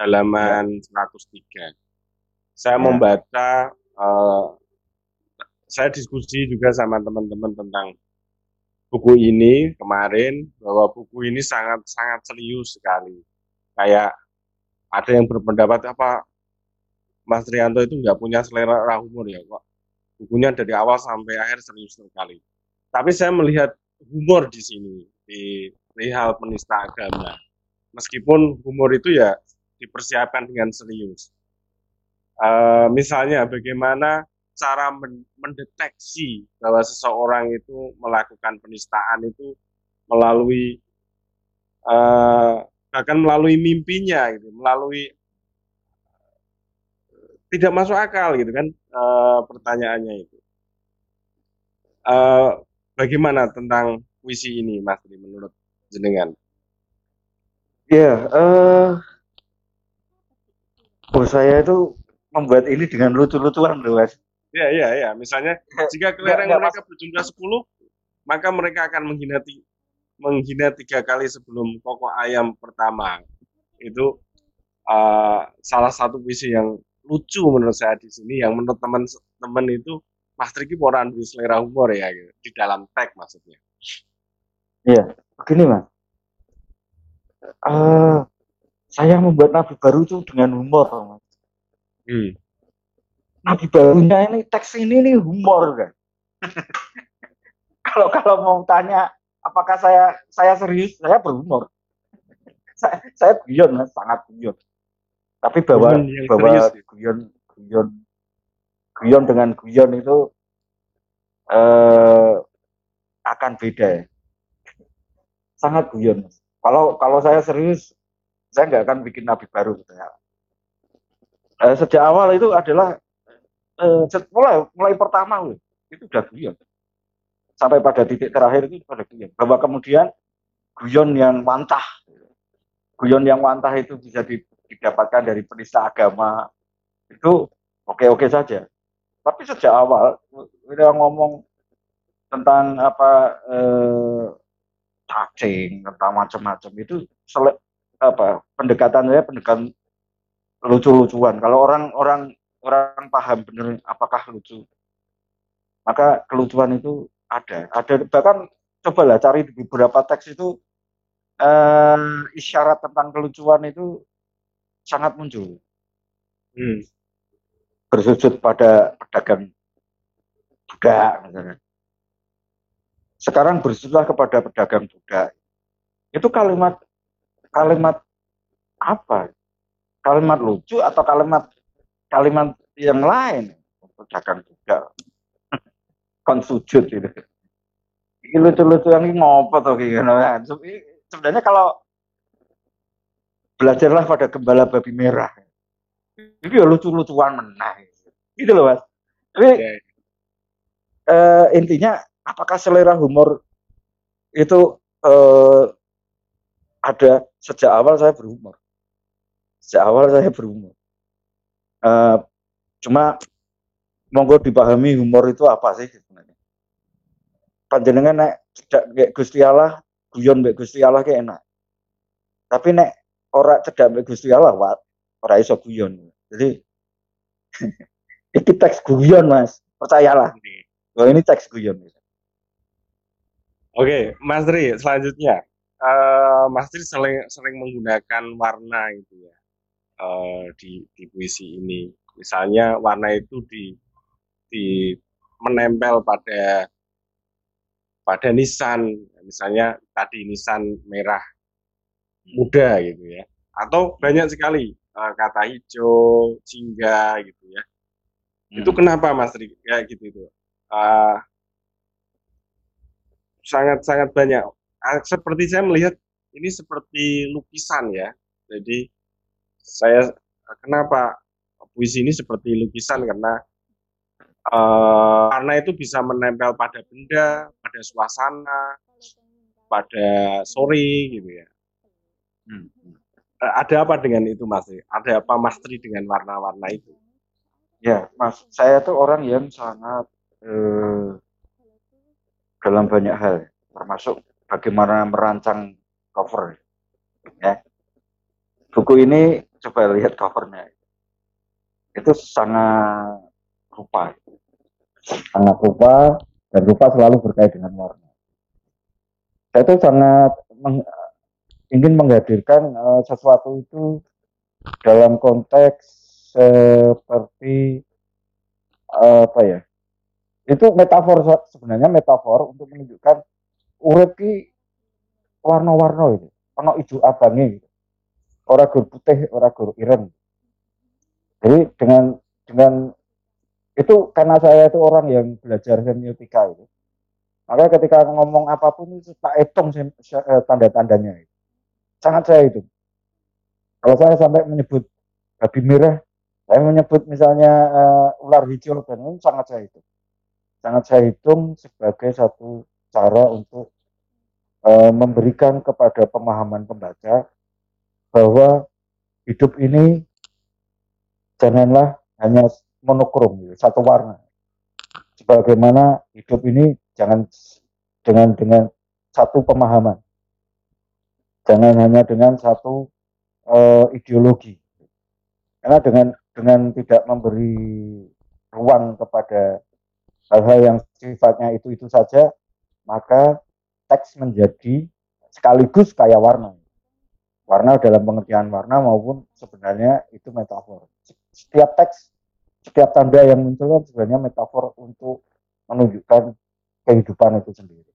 halaman 103. Saya Ya. membaca, eh, saya diskusi juga sama teman-teman tentang buku ini kemarin bahwa buku ini sangat sangat serius sekali. Kayak ada yang berpendapat apa Mas Trianto itu nggak punya selera humor ya kok. Bukunya dari awal sampai akhir serius sekali. Tapi saya melihat humor di sini di perihal penista agama. Meskipun humor itu ya dipersiapkan dengan serius. Eh, misalnya bagaimana cara mendeteksi bahwa seseorang itu melakukan penistaan itu melalui uh, bahkan melalui mimpinya gitu, melalui tidak masuk akal gitu kan uh, pertanyaannya itu. Uh, bagaimana tentang puisi ini, Mas menurut jenengan? Ya, uh, oh saya itu membuat ini dengan lucu-lucuan loh, Mas. Iya, iya, iya. Misalnya jika kelereng mereka berjumlah 10, maka mereka akan menghina menghina tiga kali sebelum kokok ayam pertama. Itu uh, salah satu puisi yang lucu menurut saya di sini yang menurut teman-teman itu Mas Triki orang di selera humor ya gitu, di dalam tag maksudnya. Iya, begini mas. Uh, saya membuat nabi baru itu dengan humor, mas. Hmm. Nabi barunya ini teks ini nih humor kan. [LAUGHS] kalau kalau mau tanya apakah saya saya serius, saya berhumor. [LAUGHS] saya, saya guyon, mas, sangat guyon. Tapi bahwa bahwa guyon guyon guyon dengan guyon itu eh, akan beda ya. Sangat guyon kalau kalau saya serius saya nggak akan bikin nabi baru gitu ya. Eh, sejak awal itu adalah eh, mulai mulai pertama itu udah guyon sampai pada titik terakhir itu pada guyon bahwa kemudian guyon yang wantah guyon yang wantah itu bisa di, didapatkan dari penista agama itu oke-oke saja. Tapi sejak awal kita ngomong tentang apa eh, cacing, tentang macam-macam itu sele, apa pendekatan saya pendekatan lucu-lucuan. Kalau orang orang orang paham benar apakah lucu, maka kelucuan itu ada. Ada bahkan cobalah cari di beberapa teks itu eh, isyarat tentang kelucuan itu sangat muncul. Hmm. Bersujud pada pedagang budak misalnya. Sekarang bersujudlah kepada pedagang budak. Itu kalimat kalimat apa? Kalimat lucu atau kalimat kalimat yang lain? Pedagang budak. Konsujud itu. Ini lucu-lucu yang ngopo tuh kayak Sebenarnya kalau belajarlah pada gembala babi merah. Itu ya lucu-lucuan menang. Gitu loh mas. Tapi okay. uh, eh, intinya apakah selera humor itu uh, ada sejak awal saya berhumor. Sejak awal saya berhumor. Uh, cuma monggo dipahami humor itu apa sih sebenarnya. Panjenengan nek kayak Gusti Allah, guyon mbek Gusti Allah kayak enak. Tapi nek ora cedak mbek Gusti Allah wat ora iso guyon. Jadi [LAUGHS] itu teks guyon Mas, percayalah. Bahwa ini teks guyon. Oke, Mas Tri, selanjutnya uh, Mas Tri sering sering menggunakan warna itu ya uh, di di puisi ini. Misalnya warna itu di di menempel pada pada nisan, misalnya tadi nisan merah muda gitu ya. Atau banyak sekali uh, kata hijau jingga gitu ya. Hmm. itu kenapa mas Rik kayak gitu itu. Uh, sangat sangat banyak. Uh, seperti saya melihat ini seperti lukisan ya. Jadi saya kenapa puisi ini seperti lukisan? Karena uh, karena itu bisa menempel pada benda pada suasana pada sore gitu ya Hmm. Ada apa dengan itu Mas? Ada apa Mas Tri dengan warna-warna itu? Ya, Mas, saya tuh orang yang sangat eh, dalam banyak hal, termasuk bagaimana merancang cover. Ya, buku ini coba lihat covernya, itu sangat rupa, sangat rupa dan rupa selalu berkait dengan warna. Saya itu sangat ingin menghadirkan uh, sesuatu itu dalam konteks seperti uh, apa ya itu metafor sebenarnya metafor untuk menunjukkan urip warna-warna itu ono hijau abangi gitu. orang gur putih orang gur ireng jadi dengan dengan itu karena saya itu orang yang belajar semiotika itu. Makanya ketika ngomong apa pun itu tak hitung eh, tanda-tandanya sangat saya itu kalau saya sampai menyebut babi merah saya menyebut misalnya uh, ular hijau dan ini sangat saya hitung. Sangat saya hitung sebagai satu cara untuk uh, memberikan kepada pemahaman pembaca bahwa hidup ini janganlah hanya monokrom gitu, satu warna. Sebagaimana hidup ini jangan dengan dengan satu pemahaman. Jangan hanya dengan satu uh, ideologi. Karena dengan dengan tidak memberi ruang kepada hal-hal yang sifatnya itu itu saja maka teks menjadi sekaligus kayak warna. Warna dalam pengertian warna maupun sebenarnya itu metafor. Setiap teks, setiap tanda yang muncul kan sebenarnya metafor untuk menunjukkan kehidupan itu sendiri.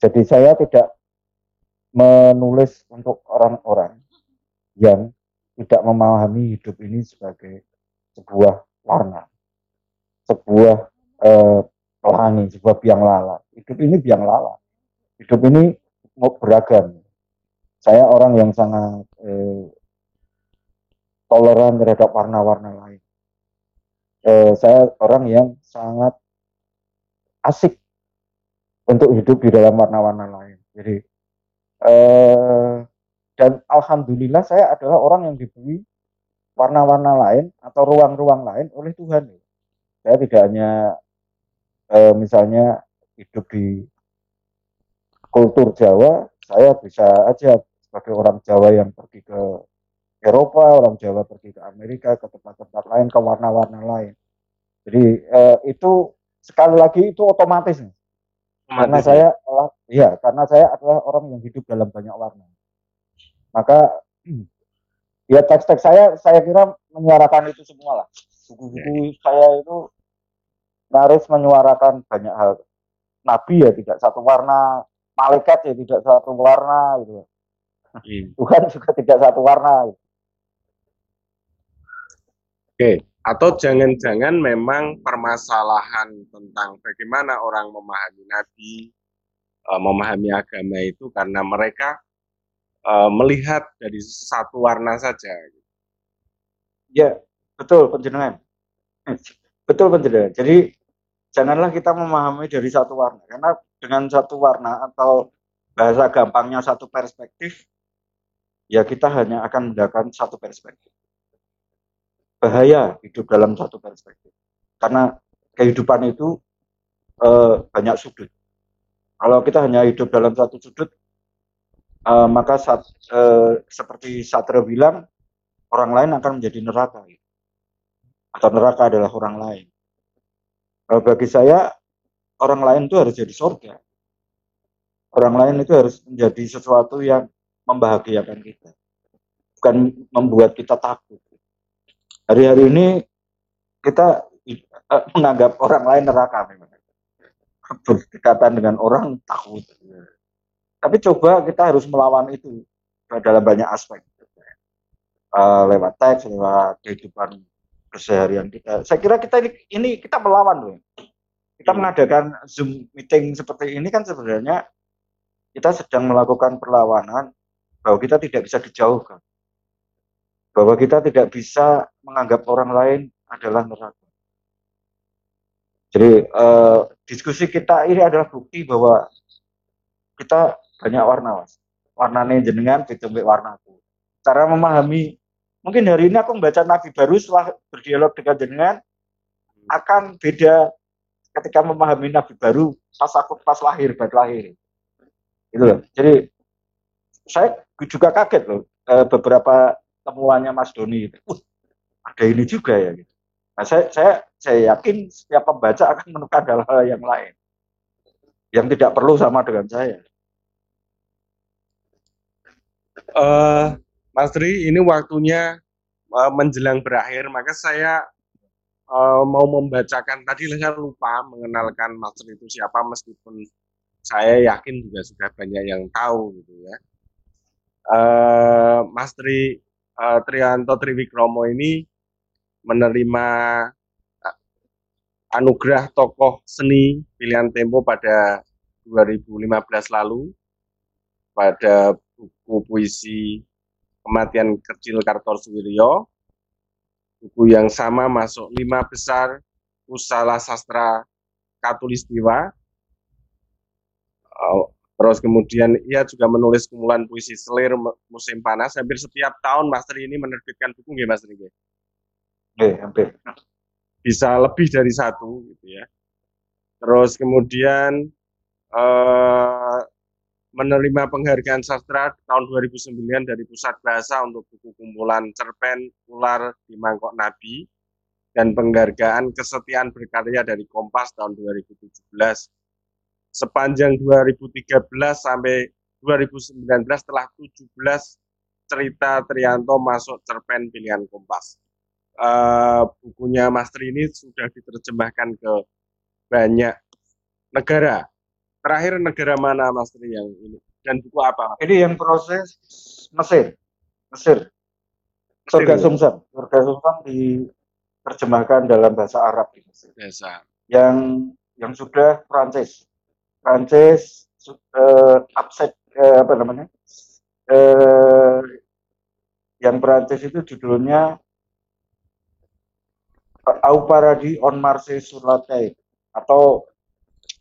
Jadi saya tidak menulis untuk orang-orang yang tidak memahami hidup ini sebagai sebuah warna, sebuah eh, pelangi, sebuah biang lala. Hidup ini biang lala. Hidup ini beragam saya orang yang sangat eh, toleran terhadap warna-warna lain. Eh, saya orang yang sangat asik untuk hidup di dalam warna-warna lain. Jadi eh, dan alhamdulillah saya adalah orang yang diberi warna-warna lain atau ruang-ruang lain oleh Tuhan. Saya tidak hanya eh, misalnya hidup di kultur Jawa, saya bisa aja sebagai orang Jawa yang pergi ke Eropa, orang Jawa pergi ke Amerika, ke tempat-tempat lain, ke warna-warna lain. Jadi eh, itu sekali lagi itu otomatis nih. Karena saya adalah, ya karena saya adalah orang yang hidup dalam banyak warna. Maka [CLEARS THROAT] ya teks-teks saya saya kira menyuarakan itu semua lah. Buku-buku saya itu nyaris menyuarakan banyak hal. Nabi ya tidak satu warna, malaikat ya tidak satu warna gitu. Hmm. [LAUGHS] Tuhan juga tidak satu warna. Oke, atau jangan-jangan memang permasalahan tentang bagaimana orang memahami Nabi, uh, memahami agama itu karena mereka uh, melihat dari satu warna saja. Ya, betul penjenengan. Betul penjenengan. Jadi janganlah kita memahami dari satu warna karena dengan satu warna atau bahasa gampangnya satu perspektif ya kita hanya akan mendapatkan satu perspektif. Bahaya hidup dalam satu perspektif. Karena kehidupan itu eh, banyak sudut. Kalau kita hanya hidup dalam satu sudut, eh, maka saat, eh, seperti Satria bilang, orang lain akan menjadi neraka. Atau neraka adalah orang lain. Kalau bagi saya, orang lain itu harus jadi surga. Orang lain itu harus menjadi sesuatu yang membahagiakan kita, bukan membuat kita takut. Hari-hari ini kita menganggap orang lain neraka memang. Berdekatan dengan orang takut. Tapi coba kita harus melawan itu dalam banyak aspek. Uh, lewat teks, lewat kehidupan keseharian kita. Saya kira kita ini, ini kita melawan loh. Kita mengadakan Zoom meeting seperti ini kan sebenarnya kita sedang melakukan perlawanan bahwa kita tidak bisa dijauhkan. Bahwa kita tidak bisa menganggap orang lain adalah neraka. Jadi eh, diskusi kita ini adalah bukti bahwa kita banyak warna, mas. Warnanya jenengan ditembik warnaku. Cara memahami, mungkin hari ini aku membaca nabi baru setelah berdialog dengan jenengan akan beda ketika memahami nabi baru pas aku pas lahir, baru lahir. Itu loh. Jadi saya juga kaget loh eh, beberapa temuannya Mas Doni itu. Uh, ada ini juga ya gitu. Nah, saya saya saya yakin setiap pembaca akan menemukan hal-hal yang lain yang tidak perlu sama dengan saya. Uh, Mas Tri, ini waktunya uh, menjelang berakhir, maka saya uh, mau membacakan tadi saya lupa mengenalkan Mas Tri itu siapa meskipun saya yakin juga sudah banyak yang tahu gitu ya uh, Mas Tri uh, Trianto Triwikromo ini menerima uh, anugerah tokoh seni pilihan Tempo pada 2015 lalu pada buku puisi Kematian Kecil Kartosuwiryo. Buku yang sama masuk lima besar Pusala Sastra Katulistiwa. Terus kemudian ia juga menulis kumpulan puisi Selir Musim Panas. Hampir setiap tahun Mas Tri ini menerbitkan buku nggih Mas Tri? Nggih, hampir. Bisa lebih dari satu gitu ya. Terus kemudian uh, menerima penghargaan sastra tahun 2009 dari Pusat Bahasa untuk buku kumpulan cerpen Ular di Mangkok Nabi dan penghargaan kesetiaan berkarya dari Kompas tahun 2017. Sepanjang 2013 sampai 2019 telah 17 cerita Trianto masuk cerpen pilihan Kompas. Uh, bukunya Mas Tri ini sudah diterjemahkan ke banyak negara Terakhir negara mana Mas Tri yang ini? Dan buku apa? Ini yang proses Mesir. Mesir. Surga Sumsam. Surga Sumsam diterjemahkan dalam bahasa Arab di Mesir. Bahasa. Yang yang sudah Prancis. Prancis uh, upset uh, apa namanya? Uh, yang Prancis itu judulnya Au Paradis on Marse sur la Terre atau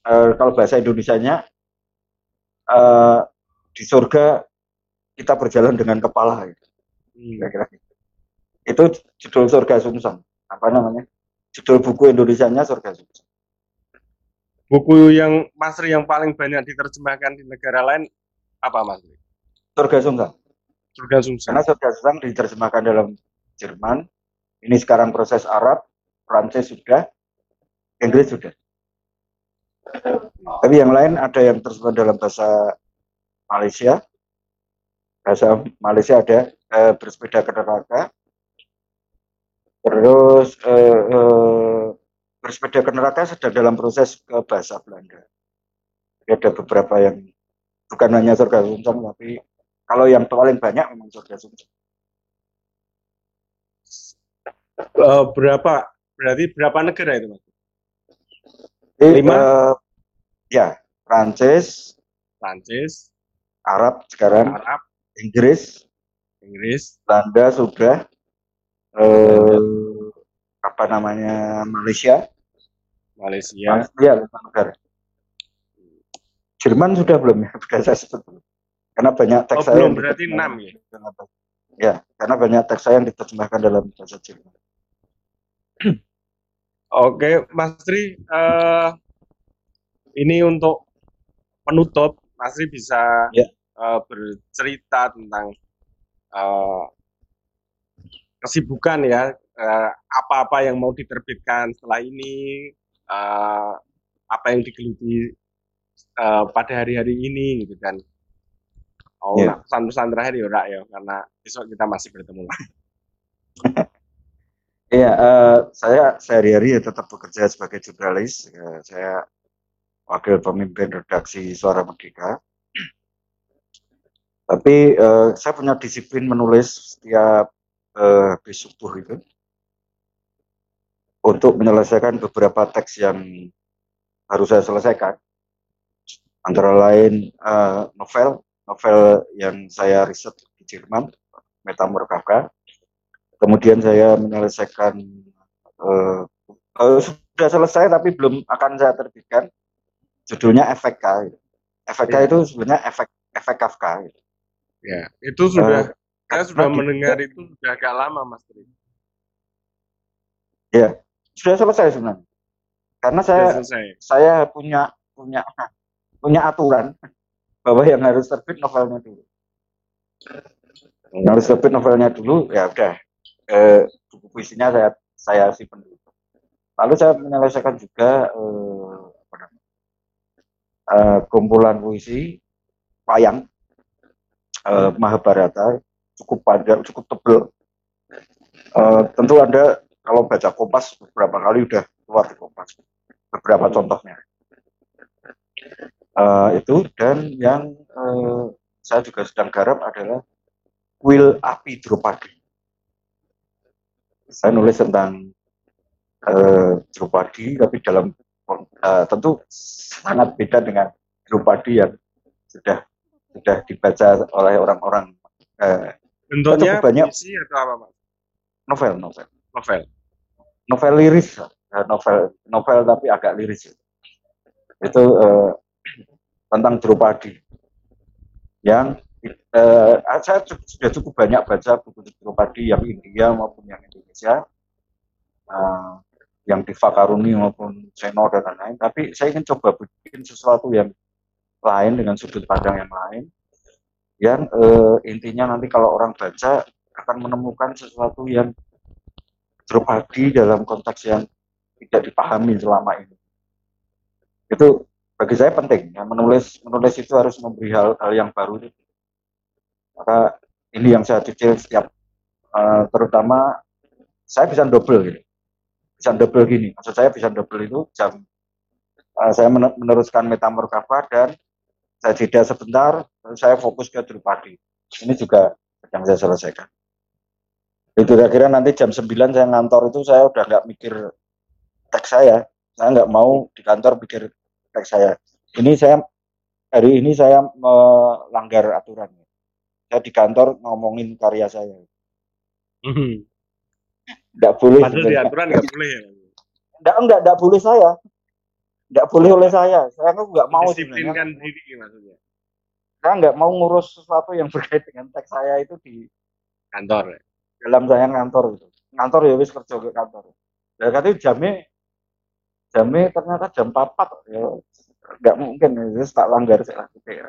uh, kalau bahasa Indonesianya uh, di surga kita berjalan dengan kepala gitu. Hmm. Kira-kira gitu. Itu judul surga sumsam. Apa namanya? Judul buku Indonesianya surga sumsam. Buku yang Masri yang paling banyak diterjemahkan di negara lain apa Mas? Surga sumsam. Surga sumsam. Karena surga sumsam diterjemahkan dalam Jerman. Ini sekarang proses Arab, Prancis sudah, Inggris sudah. Tapi yang lain ada yang tersebar dalam bahasa Malaysia. Bahasa Malaysia ada eh, bersepeda ke neraka. Terus eh, eh, bersepeda ke neraka sedang dalam proses ke bahasa Belanda. Jadi ada beberapa yang bukan hanya surga sumsum tapi kalau yang paling banyak memang surga sumsum. Uh, berapa berarti berapa negara itu mas? Jadi, lima uh, ya Prancis Prancis Arab sekarang Arab Inggris Inggris Belanda sudah uh, apa namanya Malaysia Malaysia. Ya negara. Jerman sudah belum ya? [LAUGHS] Sudah saya sebut karena banyak teks oh, saya belum berarti enam ya? ya karena banyak teks saya yang diterjemahkan dalam bahasa Jerman. [CLEARS THROAT] Oke, Mas Tri, uh, ini untuk penutup, Mas Tri bisa ya. uh, bercerita tentang uh, kesibukan ya, apa-apa uh, yang mau diterbitkan setelah ini, uh, apa yang digeluti uh, pada hari-hari ini, gitu kan. Oh, ya. pesan-pesan terakhir ya, ya, karena besok kita masih bertemu lagi. [LAUGHS] Iya, uh, saya sehari-hari ya tetap bekerja sebagai jurnalis. Uh, saya wakil pemimpin redaksi Suara Merdeka. Tapi uh, saya punya disiplin menulis setiap uh, habis subuh itu untuk menyelesaikan beberapa teks yang harus saya selesaikan. Antara lain uh, novel, novel yang saya riset di Jerman, Metamor Kafka. Kemudian saya menyelesaikan uh, uh, sudah selesai tapi belum akan saya terbitkan. Judulnya efek K. Efek K ya. itu sebenarnya efek efek Kafka. Ya itu sudah uh, saya sudah mendengar itu sudah agak lama mas Tri. Ya sudah selesai sebenarnya karena saya saya punya punya punya aturan bahwa yang harus terbit novelnya dulu yang harus terbit novelnya dulu ya udah eh, buku puisinya saya saya simpan dulu. Lalu saya menyelesaikan juga eh, eh, kumpulan puisi wayang eh, Mahabharata cukup panjang, cukup tebel. Eh, tentu anda kalau baca Kompas beberapa kali udah keluar di Kompas beberapa contohnya. Uh, itu dan yang uh, saya juga sedang garap adalah kuil api Drupadi saya nulis tentang eh, Drupadi tapi dalam eh, tentu sangat beda dengan Drupadi yang sudah sudah dibaca oleh orang-orang eh, Bentuknya banyak. puisi atau apa, Mas? novel novel Novel. Novel liris. Eh, novel novel tapi agak liris. Itu eh, tentang Drupadi yang eh, saya cu- sudah cukup banyak baca buku Drupadi yang India maupun yang Indonesia. Eh, yang Diva Karuni maupun Seno dan lain-lain. Tapi saya ingin coba bikin sesuatu yang lain dengan sudut pandang yang lain. Yang eh, intinya nanti kalau orang baca akan menemukan sesuatu yang Drupadi dalam konteks yang tidak dipahami selama ini. Itu bagi saya penting. Ya, menulis menulis itu harus memberi hal, hal yang baru. Maka ini yang saya cicil setiap eh, terutama saya bisa double gitu. Bisa double gini. Maksud saya bisa double itu jam eh, saya men- meneruskan metamorkafa dan saya jeda sebentar, saya fokus ke Drupadi. Ini juga sedang saya selesaikan. Itu kira-kira nanti jam 9 saya ngantor itu saya udah nggak mikir teks saya. Saya nggak mau di kantor pikir teks saya. Ini saya hari ini saya melanggar aturan. Saya di kantor ngomongin karya saya. Mhm. Nggak boleh. Padahal di aturan nggak boleh ya. Nggak, enggak, nggak boleh saya. Nggak boleh oleh saya. Saya kan nggak mau. Disiplinkan diri maksudnya. Saya nggak mau ngurus sesuatu yang berkait dengan teks saya itu di Kantor. ya. Dalam saya ngantor gitu. Ngantor ya wis kerja ke kantor. Ya katanya jamnya jamnya ternyata jam 4 ya nggak mungkin ya wis tak langgar saya gitu ya.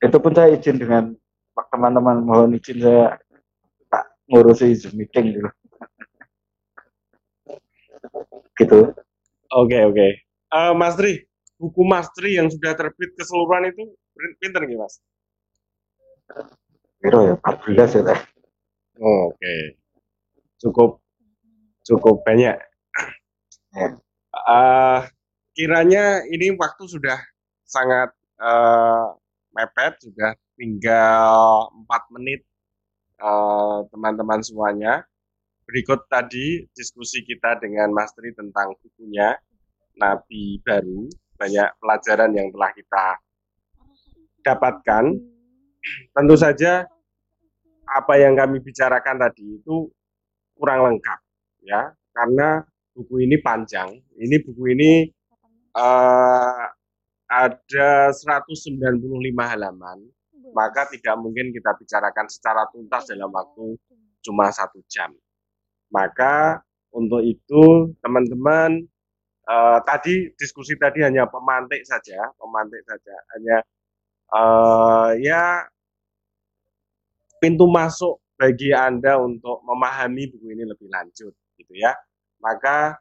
Itu pun saya izin dengan pak teman-teman mohon izin saya tak ngurusi Zoom meeting gitu. [LAUGHS] gitu. Oke oke. Eh, Mas Tri, buku Mas Tri yang sudah terbit keseluruhan itu pin- pinter nggih Mas? Kira ya 14 ya. Oh, Oke. Cukup cukup banyak. Ya. Eh, kiranya ini waktu sudah sangat eh, mepet, sudah tinggal empat menit eh, teman-teman semuanya. Berikut tadi diskusi kita dengan Mas Tri tentang bukunya Nabi Baru, banyak pelajaran yang telah kita dapatkan. Tentu saja apa yang kami bicarakan tadi itu kurang lengkap ya, karena buku ini panjang. Ini buku ini eh, ada 195 halaman, maka tidak mungkin kita bicarakan secara tuntas dalam waktu cuma satu jam. Maka untuk itu teman-teman eh, tadi diskusi tadi hanya pemantik saja, pemantik saja, hanya eh, ya pintu masuk bagi anda untuk memahami buku ini lebih lanjut, gitu ya. Maka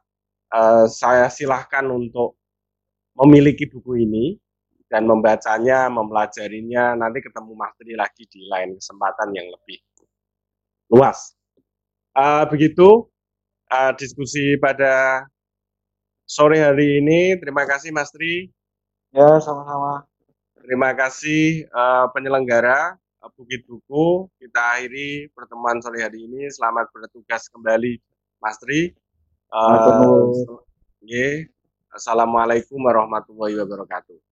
eh, saya silahkan untuk memiliki buku ini dan membacanya, mempelajarinya. Nanti ketemu Mas Tri lagi di lain kesempatan yang lebih luas. Eh, begitu eh, diskusi pada sore hari ini. Terima kasih Mas Tri. Ya, sama-sama. Terima kasih eh, penyelenggara Bukit Buku. Kita akhiri pertemuan sore hari ini. Selamat bertugas kembali Mas Tri. Nggih. Assalamualaikum warahmatullahi wabarakatuh.